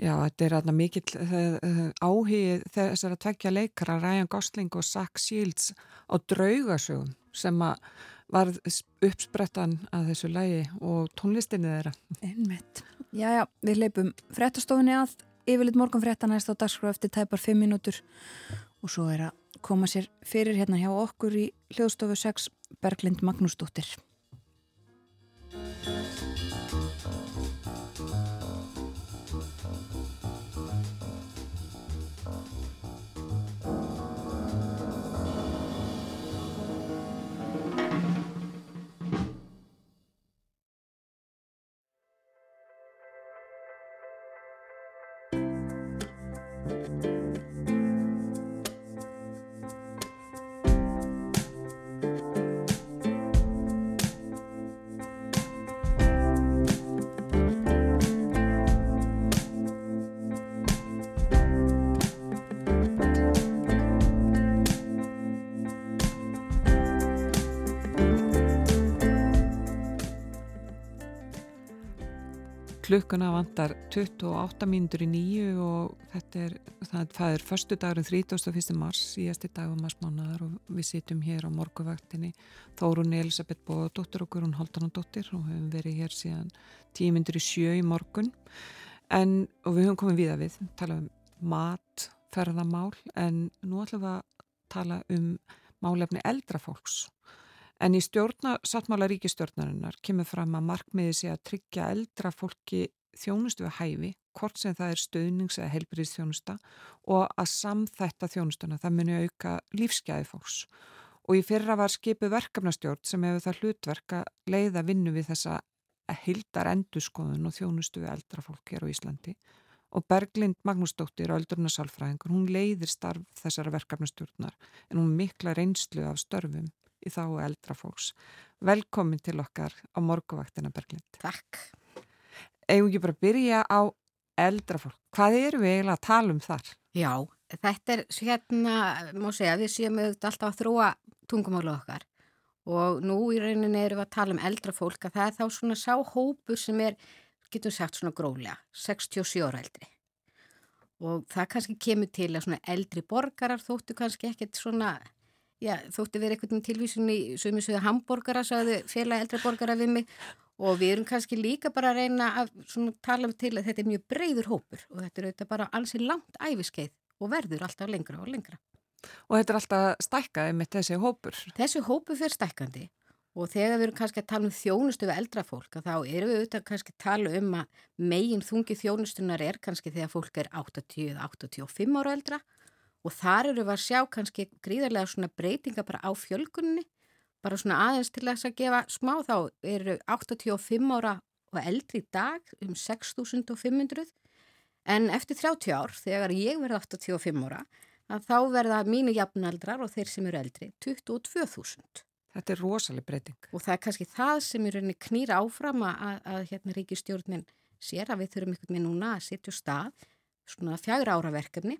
Já, þetta er aðna mikill uh, áhigið þessar að tvekja leikara Ryan Gosling og Zach Shields á draugasögum sem að var uppsprettan að þessu lægi og tónlistinni þeirra. Einmitt. Já, já, við leipum frettastofunni að yfirleitt morgun frettan næst á dagskrá eftir tæpar 5 mínútur og svo er að koma sér fyrir hérna hjá okkur í hljóðstofu 6 Berglind Magnúsdóttir. Klukkuna vantar 28 mínútur í nýju og þetta er, það, er förstu dagur 31. mars, síðasti dagum marsmánaðar og við sitjum hér á morguvaktinni Þórun Elisabeth Bóðadóttir og Guðrún Haldanadóttir og höfum verið hér síðan 10 mínútur í sjö í morgun en, og við höfum komið viða við, tala um mat, ferðamál en nú ætlum við að tala um málefni eldra fólks En í stjórna, sattmála ríkistjórnarinnar kemur fram að markmiði sé að tryggja eldra fólki þjónustu við hæfi, hvort sem það er stöðnings- eða helbriðsþjónusta og að samþætta þjónustuna, það muni auka lífsgæði fólks. Og í fyrra var skipið verkefnastjórn sem hefur það hlutverka leiða vinnu við þessa hildar endurskoðun og þjónustu við eldra fólk hér á Íslandi. Og Berglind Magnúsdóttir, öldurnasálfræðingur, hún leiðir starf þessara verkefnastjórnar en hún mikla reynslu af störfum í þá eldra fólks. Velkomin til okkar á morguvaktina Berglind. Takk. Eigum ekki bara byrja á eldra fólk. Hvað eru við eiginlega að tala um þar? Já, þetta er hérna, má segja, við séum auðvitað alltaf að þróa tungumálu okkar og nú í rauninni erum við að tala um eldra fólk að það er þá svona sáhópur sem er, getum sagt svona gróðlega, 67 ára eldri og það kannski kemur til að svona eldri borgarar þóttu kannski ekkert svona já, þótti verið einhvern tilvísun í sumisöðu hambúrgara, sagði félag eldra borgara við mig og við erum kannski líka bara að reyna að tala um til að þetta er mjög breyður hópur og þetta er auðvitað bara alls í langt æfiskeið og verður alltaf lengra og lengra. Og þetta er alltaf stækkaði með þessi hópur? Þessi hópur fyrir stækkandi og þegar við erum kannski að tala um þjónustu við eldra fólk þá erum við auðvitað kannski að tala um að megin þungi þjónustunar er kannski þegar fólk er 80-85 ára eldra og þar eru við að sjá kannski gríðarlega svona breytinga bara á fjölgunni bara svona aðeins til þess að gefa smá þá eru 85 ára og eldri í dag um 6500 en eftir 30 ár þegar ég verði 85 ára að þá verða mínu jafnaldrar og þeir sem eru eldri 22.000 Þetta er rosalega breyting. Og það er kannski það sem rauninni knýra áfram að, að hérna ríkistjórnin sér að við þurfum einhvern veginn núna að setja stað svona fjagra ára verkefni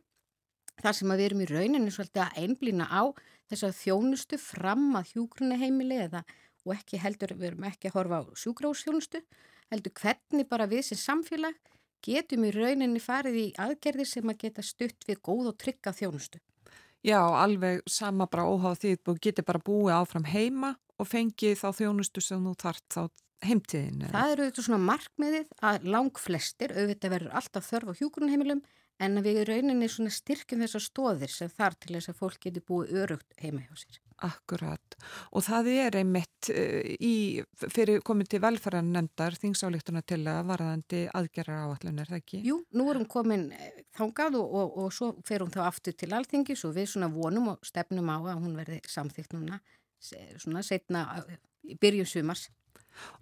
þar sem við erum í rauninni svolítið að einblýna á þess að þjónustu fram að hjúgrunaheimili eða og ekki heldur, við erum ekki að horfa á sjúgráðsþjónustu, heldur hvernig bara við sem samfélag getum í rauninni farið í aðgerðir sem að geta stutt við góð og trygga þjónustu. Já, alveg sama bara óháð því þú getur bara búið áfram heima og fengið þá þjónustu sem þú þart þá heimtíðin. Það eru auðvitað svona markmiðið að lang flestir, auðvitað verður alltaf þörf á hjúgrunheimilum en við rauninni svona styrkjum þessar stóðir sem þar til þess að fólk getur búið örugt heima hjá sér. Akkurat og það er einmitt uh, í, fyrir komið til velferðan nefndar þingsálíktuna til að varðandi aðgerra áallan er það ekki? Jú, nú erum komin þángað og, og, og svo fer hún þá aftur til alþingi svo við svona vonum og stefnum á að hún verði samþygt núna svona setna byrjum sumars.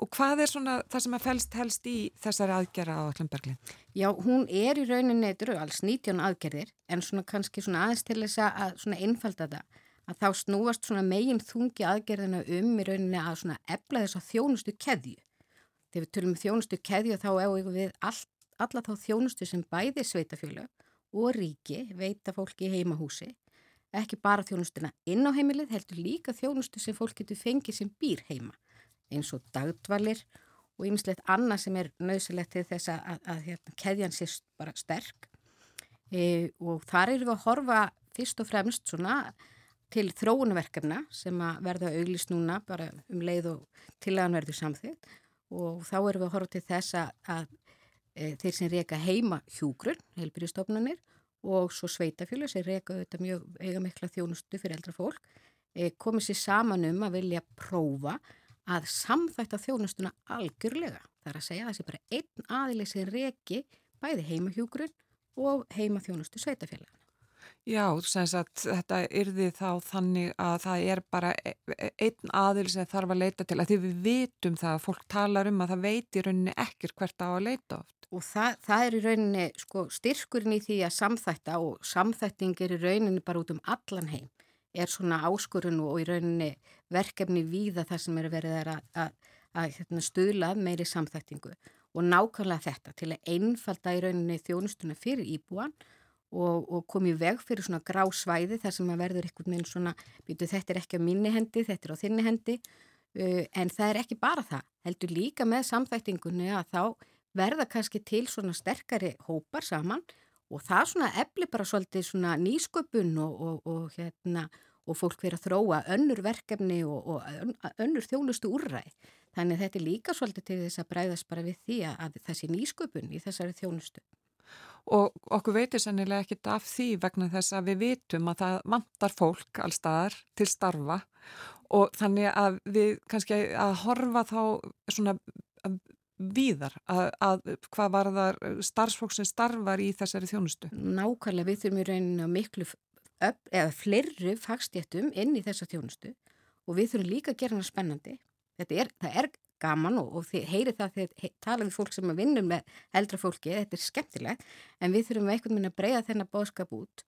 Og hvað er svona það sem að fælst helst í þessari aðgerra á Allenberglin? Já, hún er í rauninni, þetta alls 19 aðgerðir en svona kannski svona aðeins til þess að einfalda það að þá snúast megin þungi aðgerðina um í rauninni að ebla þess að þjónustu keðju. Þegar við tölum um þjónustu keðju þá hefur við all, alla þá þjónustu sem bæði sveitafjölu og ríki veita fólki í heimahúsi. Ekki bara þjónustuna inn á heimilið, heldur líka þjónustu sem fólk getur fengið sem býr heima. Eins og dagdvalir og ýmislegt annað sem er nöðsilegt til þess að, að, að hérna, keðjan sé bara sterk. E, og þar eru við að horfa fyrst og fremst svona til þróunverkefna sem að verða auglist núna bara um leið og tilagan verður samþýtt og þá erum við að horfa til þess að, að e, þeir sem reyka heima hjúgrunn, heilbyrjastofnunir og svo sveitafjölu sem reyka auðvitað mjög eiga mikla þjónustu fyrir eldra fólk e, komið sér saman um að vilja prófa að samþætta þjónustuna algjörlega. Það er að segja að sé bara einn aðileg sem reyki bæði heima hjúgrunn og heima þjónustu sveitafjöla. Já, sagt, þetta yrði þá þannig að það er bara e, e, einn aðil sem þarf að leita til að því við vitum það að fólk talar um að það veit í rauninni ekkir hvert á að leita oft. Og það, það er í rauninni sko, styrkurinn í því að samþætta og samþætting er í rauninni bara út um allan heim er svona áskurinn og í rauninni verkefni víða það sem er verið að, að, að, hérna, stuðla meiri samþættingu. Og nákvæmlega þetta til að einfalda í rauninni þjónustuna fyrir íbúan og, og komið veg fyrir svona grá svæði þar sem að verður einhvern veginn svona, býtu þetta er ekki á minni hendi, þetta er á þinni hendi. Uh, en það er ekki bara það, heldur líka með samþæktingunni að þá verða kannski til svona sterkari hópar saman og það svona efli bara svolítið svona nýsköpun og, og, og hérna og fólk verið að þróa önnur verkefni og önnur þjónustu úrræð. Þannig þetta er líka svolítið til þess að bræðast bara við því að sé nýsköpun í þessari þjónustu og okkur veitir sannilega ekkit af því vegna þess að við vitum að það vantar fólk allstaðar til starfa og þannig að við kannski að horfa þá svona víðar að, að hvað var þar starfsfólk sem starfar í þessari þjónustu? Nákvæmlega við þurfum í rauninu miklu eða fleiri fagstjéttum inn í þessa þjónustu og við þurfum líka að gera hana spennandi. Þetta er, er gaman og, og þið heyri það þegar talaðu fólk sem að vinna með eldra fólki, þetta er skemmtilegt en við þurfum eitthvað minna að breyða þennan bóðskap út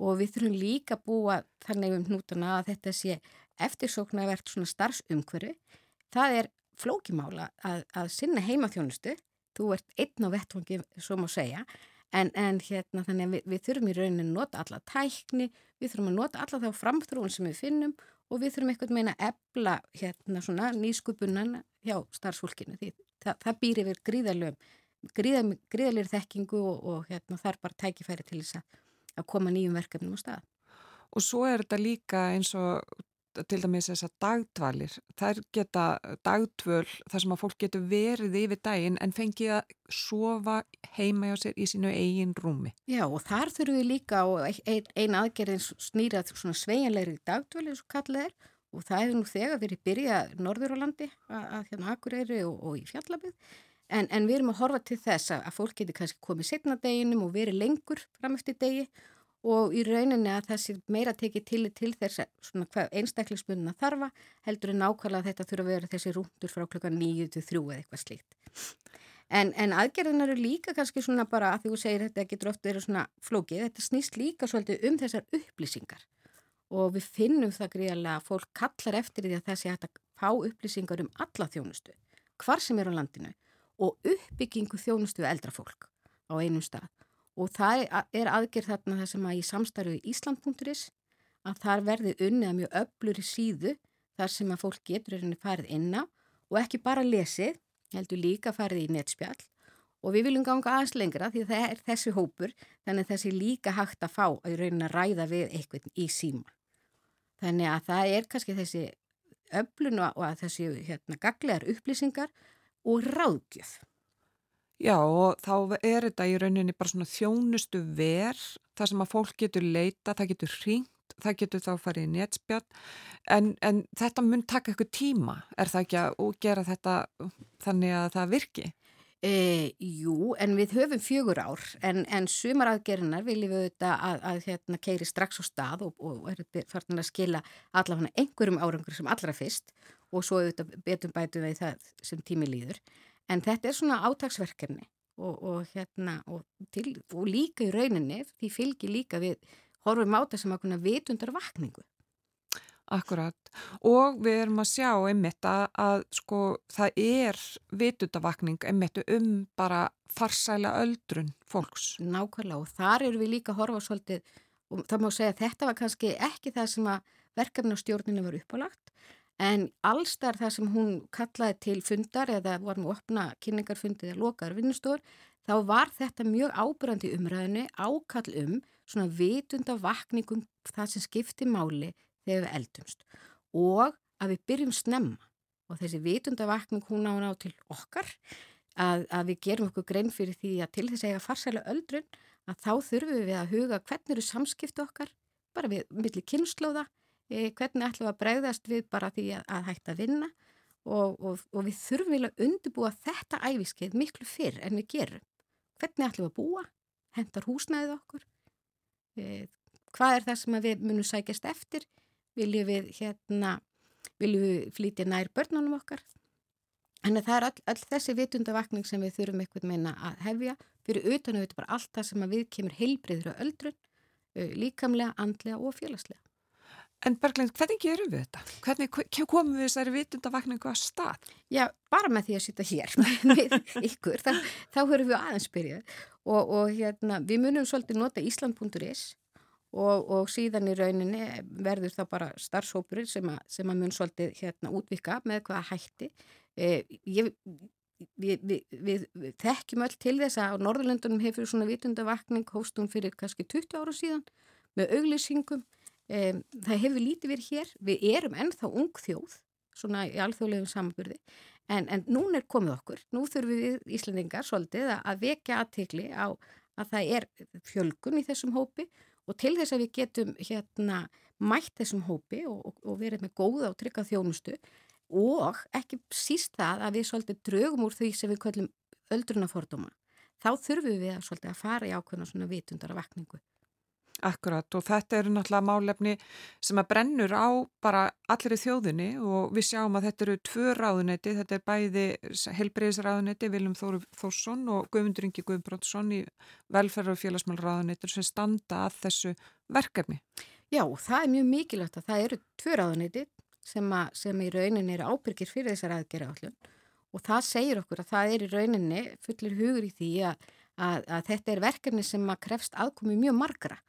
og við þurfum líka að búa þannig um hnútuna að þetta sé eftirsóknarvert svona starfsumhverfi það er flókimála að, að sinna heimaþjónustu. Þú ert einn á vettvangi, svo má segja. En, en hérna þannig að við, við þurfum í rauninni að nota alla tækni við þurfum að nota alla þá framþróun sem við finnum og við þurfum eitthvað meina að ebla hérna svona nýskupunan hjá starfsfólkinu. Því það, það býr yfir gríðalegum gríðalegir þekkingu og, og hérna þarf bara tækifæri til þess að koma nýjum verkefnum á stað. Og svo er þetta líka eins og til dæmis þessar dagdvalir þær geta dagdvöl þar sem að fólk getur verið yfir daginn en fengið að sofa heima hjá sér í sínu eigin rúmi. Já og þar þurfum við líka og ein, ein aðgerðin snýrað svona sveianlegri dagdvöl eins og kallið er og það hefur nú þegar verið byrjað norður á landi að hérna Akureyri og, og í Fjallabið en, en við erum að horfa til þess að, að fólk getur kannski komið setna deginum og verið lengur fram eftir degi og í rauninni að sé meira tekið til til þess að einstaklismunna þarfa heldur en nákvæmlega þetta þurfa að vera þessi rúndur frá klukkan 9-3 eða eitthvað slíkt. En, en aðgerðin eru líka kannski svona bara að því þú segir þetta getur oft verið svona flókið, þetta snýst líka svolítið um þessar upplýsingar og við finnum það gríðarlega að fólk kallar eftir því að sé hægt að fá upplýsingar um alla þjónustu, hvar sem er á landinu og uppbyggingu þjónustu eldra fólk á einum stað og það er aðgerð þarna það sem að í samstarfu í Ísland.is að þar verði unnið að mjög öflur í síðu þar sem að fólk getur einnig farið inna og ekki bara lesið, heldur líka farið í netspjall og við viljum ganga aðeins lengra því það er þessi hópur þannig að þessi líka hægt að fá að raunin að ræða við eitthvað í síma. Þannig að það er kannski þessi öflun og að þessi hérna, gaglegar upplýsingar og ráðgjöf. Já og þá er þetta í rauninni bara svona þjónustu ver þar sem að fólk getur leita, það getur hringt, það getur þá farið í netspjall en, en þetta mun taka eitthvað tíma, er það ekki að gera þetta þannig að það virki? E, jú, en við höfum fjögur ár en, en sumar aðgerinnar viljum við þetta að, að hérna, keiri strax á stað og, og er farin að skila allavega einhverjum árangur sem allra fyrst og svo betum bætum við það sem tími líður. En þetta er svona átagsverkefni og, og, hérna, og, til, og líka í rauninni, því fylgir líka við horfum á það sem að vitundar vakningu. Akkurat og við erum að sjá einmitt að, að sko það er vitundavakning einmitt um bara farsæla öldrun fólks. Nákvæmlega og þar eru við líka að horfa svolítið og það má segja að þetta var kannski ekki það sem að verkefnastjórninu var uppálagt en allstar það sem hún kallaði til fundar eða var með opna kynningarfundið eða lokaður vinnustór þá var þetta mjög ábyrgandi umræðinu ákall um svona vitunda vakningum það sem skipti máli þegar við eldumst. Og að við byrjum snemma. Og þessi vitunda vakning hún á ná til okkar að, að við gerum okkur grein fyrir því að til þess að eiga farsæla öldrun að þá þurfum við að huga hvernig eru samskipti okkar bara við millir kynnslóða hvernig ætlum við að bregðast við bara því að, hægt að vinna og, og, og við þurfum að undirbúa þetta æfiskeið miklu fyrr en við gerum. Hvernig ætlum við að búa? Hendar húsnæðið okkur? E, hvað er það sem við munum sækjast eftir? Viljum við hérna viljum við flytja nær börnunum okkar? Þannig að það er all, all þessi vitundavakning sem við þurfum eitthvað meina að hefja. Fyrir utan að við bara allt það sem að við kemur heilbreyður á öldrun, líkamlega, andlega og félagslega. En Berglind, hvernig gerum við þetta? Hvernig komum við þessari vitundavakningu að stað? Já, bara með því að sýta hér [LAUGHS] með ykkur, þá, þá höfum við aðeins byrjað og, og hérna, við munum svolítið nota Ísland.is og, og síðan í rauninni verður það bara starfsópurinn sem, sem að mun svolítið hérna útvika með hvaða hætti Eh, ég, við, við, við, við þekkjum öll til þess að á Norðurlöndunum hefur svona vitundavakning hóstum fyrir kannski 20 ára síðan með auglýsingum um, það hefur lítið verið hér við erum ennþá ung þjóð svona í alþjóðlegum samanbyrði en, en núna er komið okkur, nú þurfum við Íslandingar svolítið að, vekja aðtegli á að það er fjölgun í þessum hópi og til þess að við getum hérna mætt þessum hópi og, og, og verið með góða og trygga þjónustu og ekki síst það að við svolítið draugum úr því sem við köllum öldrunafordóma. Þá þurfum við að, svolítið, að fara í ákveðna svona vitundara vakningu. Akkurat og þetta eru náttúrulega málefni sem að brennur á bara allir í þjóðinni og við sjáum að þetta eru tvö ráðunetti, þetta er bæði helbreyðisráðunetti, Viljum Þóru Þórsson og Guðmundur Ingi Guðbrandsson í velferðar og félagsmálráðunettur sem standa að þessu verkefni. Já, það er mjög mikilvægt að það eru tvö ráðunetti sem, sem í rauninni eru ábyrgir fyrir þessar aðgerra állun og það segir okkur að það er í rauninni fullir hugur í því að, að, að þetta er verkefni sem að krefst aðkomi mjög margra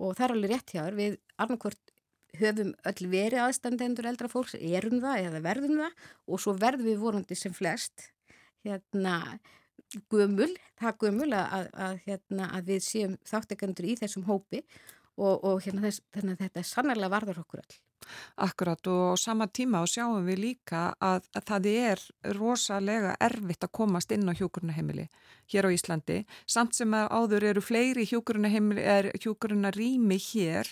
og það er alveg rétt hjá þér við annarkvört höfum öll verið aðstandendur eldra fólks, erum það eða verðum það og svo verðum við vorandi sem flest hérna gömul, það gömul að, að, hérna, að við séum þáttekandur í þessum hópi og, og hérna þess, að þetta sannarlega varður okkur öll. Akkurat og á sama tíma og sjáum við líka að, að það er rosalega erfitt að komast inn á hjókurunaheimili hér á Íslandi. Samt sem að áður eru fleiri hjókurunarými hér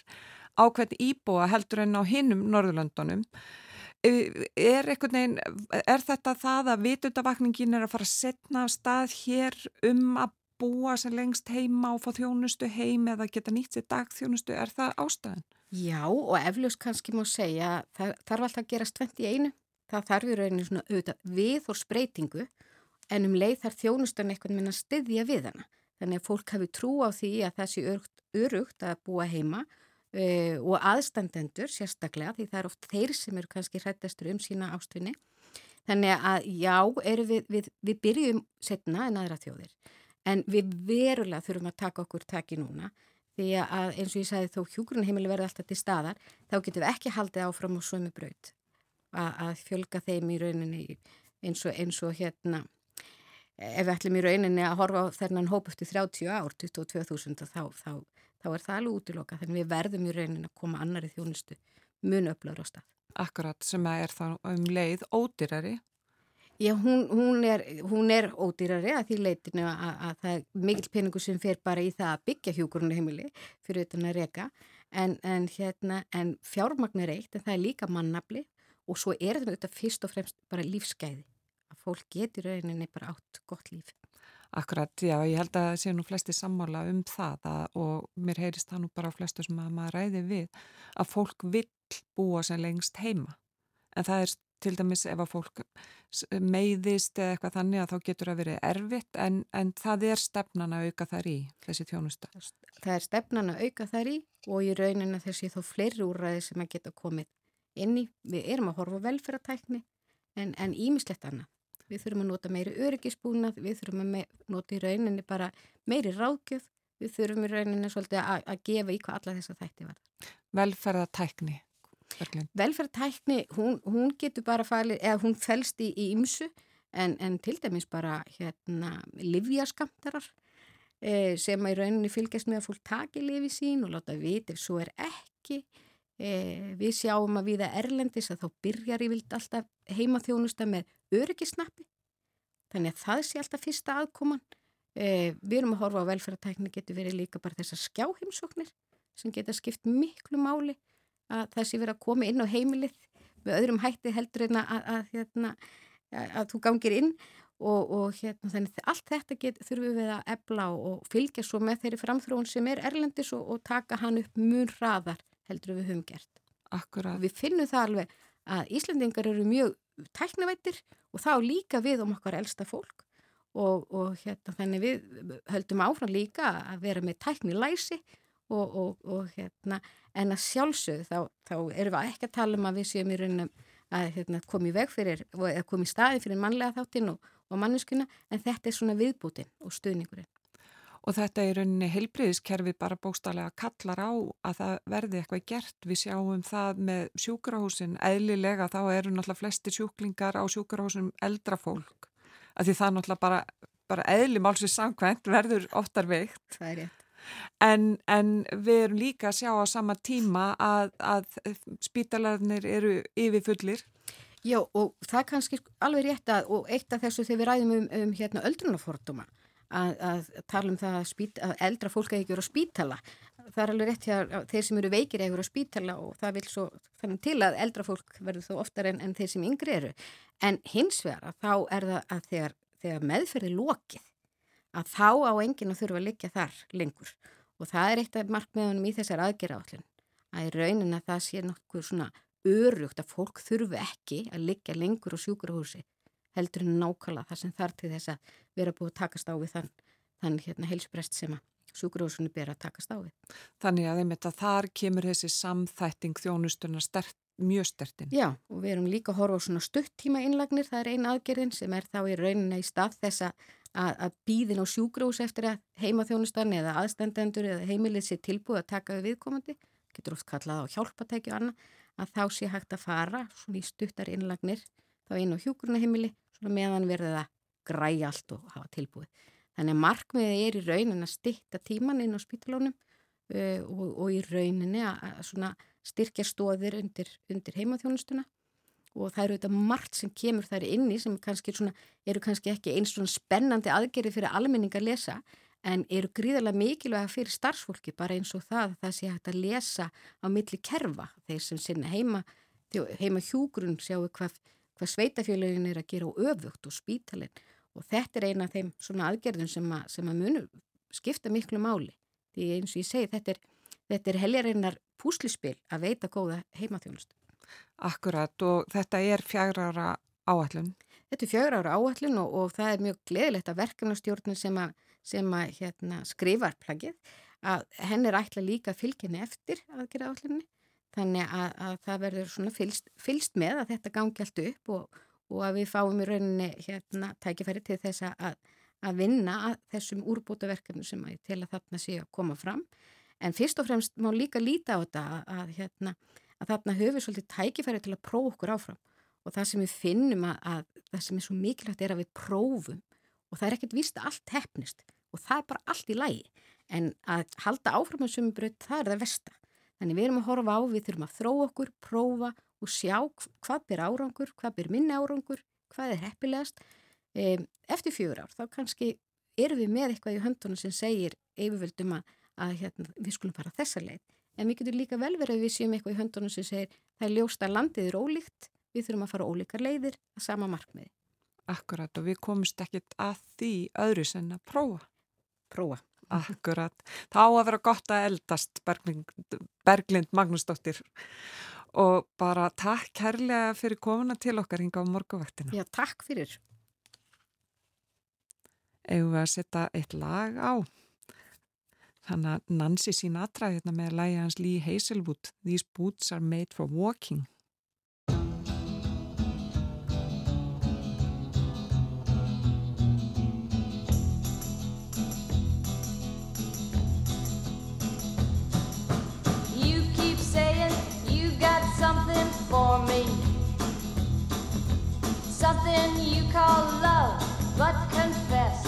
á hvern íbúa heldur en á hinnum Norðurlöndunum. Er, veginn, er þetta það að vitundavakningin er að fara að setna af stað hér um að búa sem lengst heima og fá þjónustu heim eða geta nýtt sér dagþjónustu, er það ástæðan? Já og eflaust kannski má segja það þarf alltaf að gera stvendt í einu. Það þarf í rauninu svona auðvitað við og spreytingu en um leið þarf þjónustan eitthvað minna styðja við hana. Þannig að fólk hafi trú á því að það sé örugt að búa heima uh, og aðstandendur sérstaklega því það er oft þeir sem eru kannski hrættastur um sína ástvinni þannig að já, við, við, við byrjum setna en aðra þjóðir en við verulega þurfum að taka okkur taki núna því að eins og ég sagði þó hjúgrunheimili verði alltaf til staðar þá getum við ekki haldið áfram á sömu braut að, að fjölga þeim í rauninni eins og, eins og hérna ef við ætlum í rauninni að horfa á þennan hóp eftir 30 ár, 22.000 þá, þá, þá er það alveg útiloka þannig við verðum í rauninni að koma annari þjónustu mun öflaður á stað. Akkurat sem að er þá um leið ódyrari Já, hún, hún, er, hún er ódýrari að því leitinu að, að það er mikil peningu sem fer bara í það að byggja hjúkurinu heimili fyrir utan að reyka en, en, hérna, en fjármagn er eitt en það er líka mannabli og svo er þetta fyrst og fremst bara lífsgæði að fólk getur rauninni bara átt gott líf. Akkurat, já, ég held að það sé nú flesti sammála um það að, og mér heyrist það nú bara á flestu sem að maður ræði við að fólk vill búa sem lengst heima en það er til dæmis ef að fólk meiðist eða eitthvað þannig að þá getur að verið erfitt en, en það er stefnan að auka þar í þessi þjónusta. Það er stefnan að auka þar í og í rauninu þessi þó fleiri úrræði sem að geta komið inn í. Við erum að horfa velferðartækni en ímislegt annað. Við þurfum að nota meiri öryggisbúnað, við þurfum að nota í rauninni bara meiri ráðgjöf, við þurfum í rauninni svolítið að, að gefa í hvað alla þess að þætti var. Velferðartækni velferðtækni, hún, hún getur bara falið, eða hún fælst í ymsu en, en til dæmis bara hérna livjaskamtarar eh, sem í rauninni fylgjast með að fólk taki lifi sín og láta vita ef svo er ekki. Eh, við sjáum að viða erlendis að þá byrjar í vild alltaf heimaþjónusta með öryggisnappi þannig að það sé alltaf fyrsta aðkoman. Eh, við erum að horfa á velferðartækni getur verið líka bara þessar skjáheimsóknir sem geta skipt miklu máli að það sé verið að koma inn á heimilið með öðrum hætti heldur en að, að, hérna, að þú gangir inn og, og hérna, þannig allt þetta get, þurfum við að ebla og fylgja svo með þeirri framþróun sem er erlendis og, og taka hann upp mun hraðar heldur við höfum gert. Akkurat. Við finnum það alveg að Íslandingar eru mjög tæknavættir og þá líka við um okkar elsta fólk og, og hérna, þannig við höldum áfram líka að vera með tæknilæsi og hérna, en að sjálfsögðu þá, þá erum við ekki að tala um að við séum í raunum að hérna, koma í veg fyrir, eða koma í staði fyrir mannlega þáttinn og, og manneskuna en þetta er svona viðbútin og stuðningurinn. Og þetta er rauninni heilbriðiskerfi bara bóstarlega kallar á að það verði eitthvað gert. Við sjáum það með sjúkrahúsin, eðlilega þá eru náttúrulega flesti sjúklingar á sjúkrahúsin eldra fólk. Af því það náttúrulega bara, bara eðli málsins samkvæmt verður oftar veikt. Það er rétt. En, en við erum líka að sjá á sama tíma að, að spítalarnir eru yfirfullir. Já og það er kannski alveg rétt að og eitt af þessu þegar við ræðum um, um hérna öldrunaforduma að, að tala um það að, spít, að eldra fólk eða ekki eru á spítala. Það er alveg rétt hér þeir sem eru veikir eða eru á spítala og það vil svo þannig til að eldra fólk verður þó oftar en, en þeir sem yngri eru. En hins vegar að þá er það að þegar, þegar meðferði lokið að þá á enginn að þurfa að liggja þar lengur og það er eitt af markmiðunum í þessar aðgerra állin að í raunin að það sé nokkuð svona örugt að fólk þurfu ekki að liggja lengur á sjúkurhúsi heldur en nákvæmlega það sem þar til þess að vera búið að takast á við þann, þann hérna heilsuprest sem að sjúkurhúsinu ber að takast á við. Þannig að einmitt að þar kemur þessi samþætting þjónustuna stert, mjög stertinn. Já og við erum líka að horfa á svona stuttíma innlagnir, það er eina aðgerðin sem er þá í rauninna í stað þess að að, býðin á sjúgrós eftir að heimaþjónustan eða aðstendendur eða heimilið sé tilbúið að taka við viðkomandi, getur oft kallað á hjálpatæki og annað, að þá sé hægt að fara svona í stuttar innlagnir þá inn á hjúgrunaheimili meðan verða það græja allt og hafa tilbúið. Þannig að markmiðið er í raunin að stitta tíman inn á spítalónum uh, og, og í rauninni að, að styrkja stóðir undir, undir heimaþjónustuna og það eru þetta margt sem kemur þær inni sem kannski svona, eru kannski ekki eins svona spennandi aðgerið fyrir almenning að lesa en eru gríðarlega mikilvæga fyrir starfsfólki bara eins og það að það sé hægt að lesa á milli kerfa. Þeir sem sinna heima, heima hjúgrun sjáu hvað, hvað sveitafélagin er að gera og öfugt og spítalinn. Og þetta er eina af þeim svona aðgerðum sem að, sem að munu skipta miklu máli. Því eins og ég segi þetta er, er heljarinnar púslispil að veita góða heimaþjónustu. Akkurat og þetta er fjagrara áallun. Þetta er fjagrara áallun og, og það er mjög gleðilegt að verkefnastjórnum sem að, sem að hérna, skrifar plagið að henn er ætla líka fylginni eftir aðgerða áallunni þannig að, að það verður svona fylst, fylst með að þetta gangi allt upp og, og að við fáum í rauninni hérna tækifæri til þess að, að vinna að þessum úrbútaverkefnum sem að til að þarna sé að koma fram en fyrst og fremst má líka líta á þetta að hérna að þarna höfum við svolítið tækifæri til að prófa okkur áfram. Og það sem við finnum að, að það sem er svo mikilvægt er að við prófum. Og það er ekkert vist að allt hefnist og það er bara allt í lægi en að halda áfram með sumum bröð það er það versta. Þannig við erum að horfa á, við þurfum að þróa okkur, prófa og sjá hvað byr árangur, hvað byr minni árangur, hvað er heppilegast. Eftir fjögur ár þá kannski erum við með eitthvað í höndunum sem segir yfirvöldum að, að hérna, við skulum fara þessa leið en við getum líka vel verið að við séum eitthvað í höndunum sem segir það er ljóst að landið er ólíkt, við þurfum að fara ólíkar leiðir að sama markmiði. Akkurat og við komumst ekkit að því öðru sem að prófa. Prófa. Akkurat. Þá að vera gott að eldast Berglind, Berglind Magnúsdóttir og bara takk kærlega fyrir komuna til okkar hinga á morguvaktina. Já, takk fyrir. Eða við að setja eitt lag á. Þannig að Nancy sín aðdraði hérna með að læja hans Lee Hazelwood These boots are made for walking. You keep saying you got something for me Something you call love but confess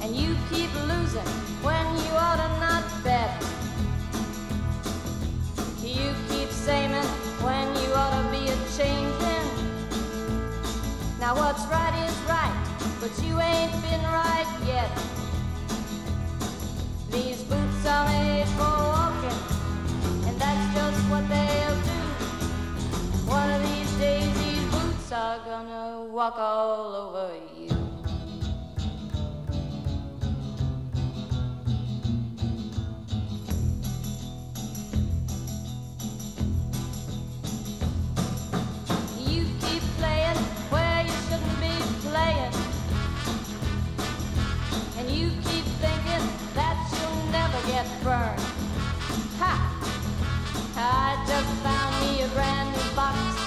And you keep losing when you ought to not bet. You keep saying when you ought to be a changing. Now what's right is right, but you ain't been right yet. These boots are made for walking, and that's just what they'll do. One of these days, boots are gonna walk all over you. You keep playing where you shouldn't be playing. And you keep thinking that you'll never get burned. Ha! I just found me a brand new box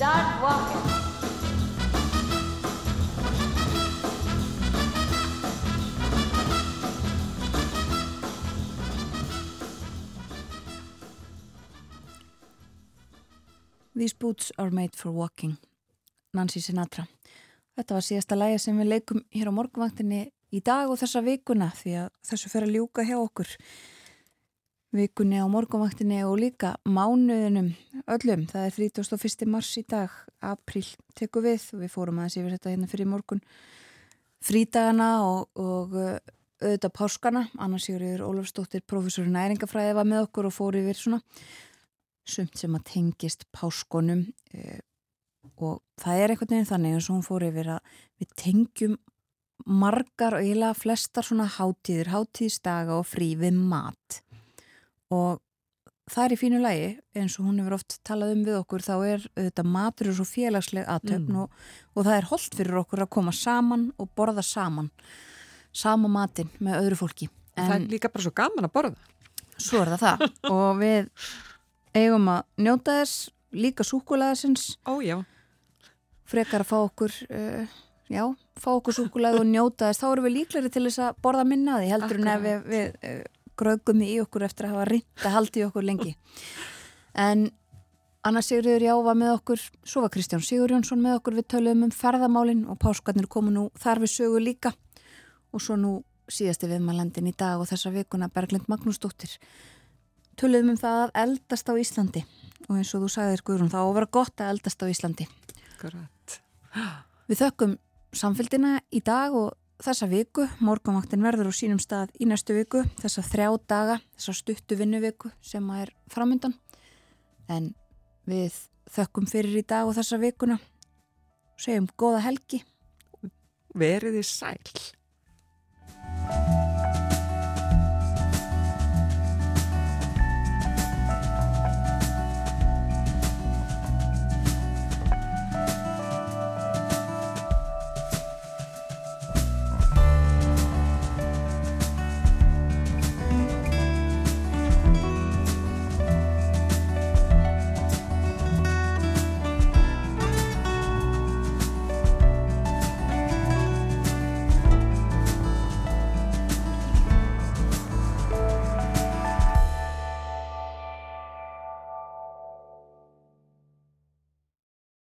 Start walking. These boots are made for walking. Nancy Sinatra. Þetta var síðasta lægi sem við leikum hér á morgunvaktinni í dag og þessa vikuna því að þessu fer að ljúka hjá okkur vikunni á morgunvaktinni og líka mánuðinum öllum, það er 31. mars í dag. April teku við og við fórum aðeins yfir þetta hérna fyrir morgun. Frídagana og, og uh, auðvitað páskana, annars Sigurður Ólafsdóttir profesorinn æringafræði var með okkur og fór yfir svona sumt sem að tengist páskonum uh, og það er einhvern veginn þannig eins og hún fór yfir að við tengjum margar og eiginlega flestar svona hátíðir, hátíðsdaga og frí við mat og það er í fínu lægi eins og hún hefur oft talað um við okkur þá er þetta matur og svo félagsleg aðtöfn Mm. og, og það er holdt fyrir okkur að koma saman og borða saman. Sama matinn með öðru fólki. Það er líka bara svo gaman að borða. Svo er það það. [LAUGHS] Og við eigum að njóta þess líka súkulæðisins frekar að fá okkur uh, já, fá okkur súkulæði og njóta þess. Þá erum við líklari til þess að borða minna af því heldur en ef við, við uh, grögum í okkur eftir að hafa reynd að halda í okkur lengi. En Anna Sigurður Já var með okkur svo var Kristján Sigurjónsson með okkur. Við töluðum um ferðamálin og páskarnir komu nú þar við sögu líka. Og svo nú síðasti viðmælandin í dag og þessa vikuna Berglind Magnúsdóttir. Töluðum um það að eldast á Íslandi. Og eins og þú sagðir Guðrún þá vera gott að eldast á Íslandi. Akkurat. Við þökkum samfélgina í dag og þessa viku, morgunvaktin verður á sínum stað í næstu viku, þessa þrjá daga, þessa stuttu vinnuviku sem að er framöndan. En við þökkum fyrir í dag og þessa vikuna, segjum góða helgi. Veriði sæl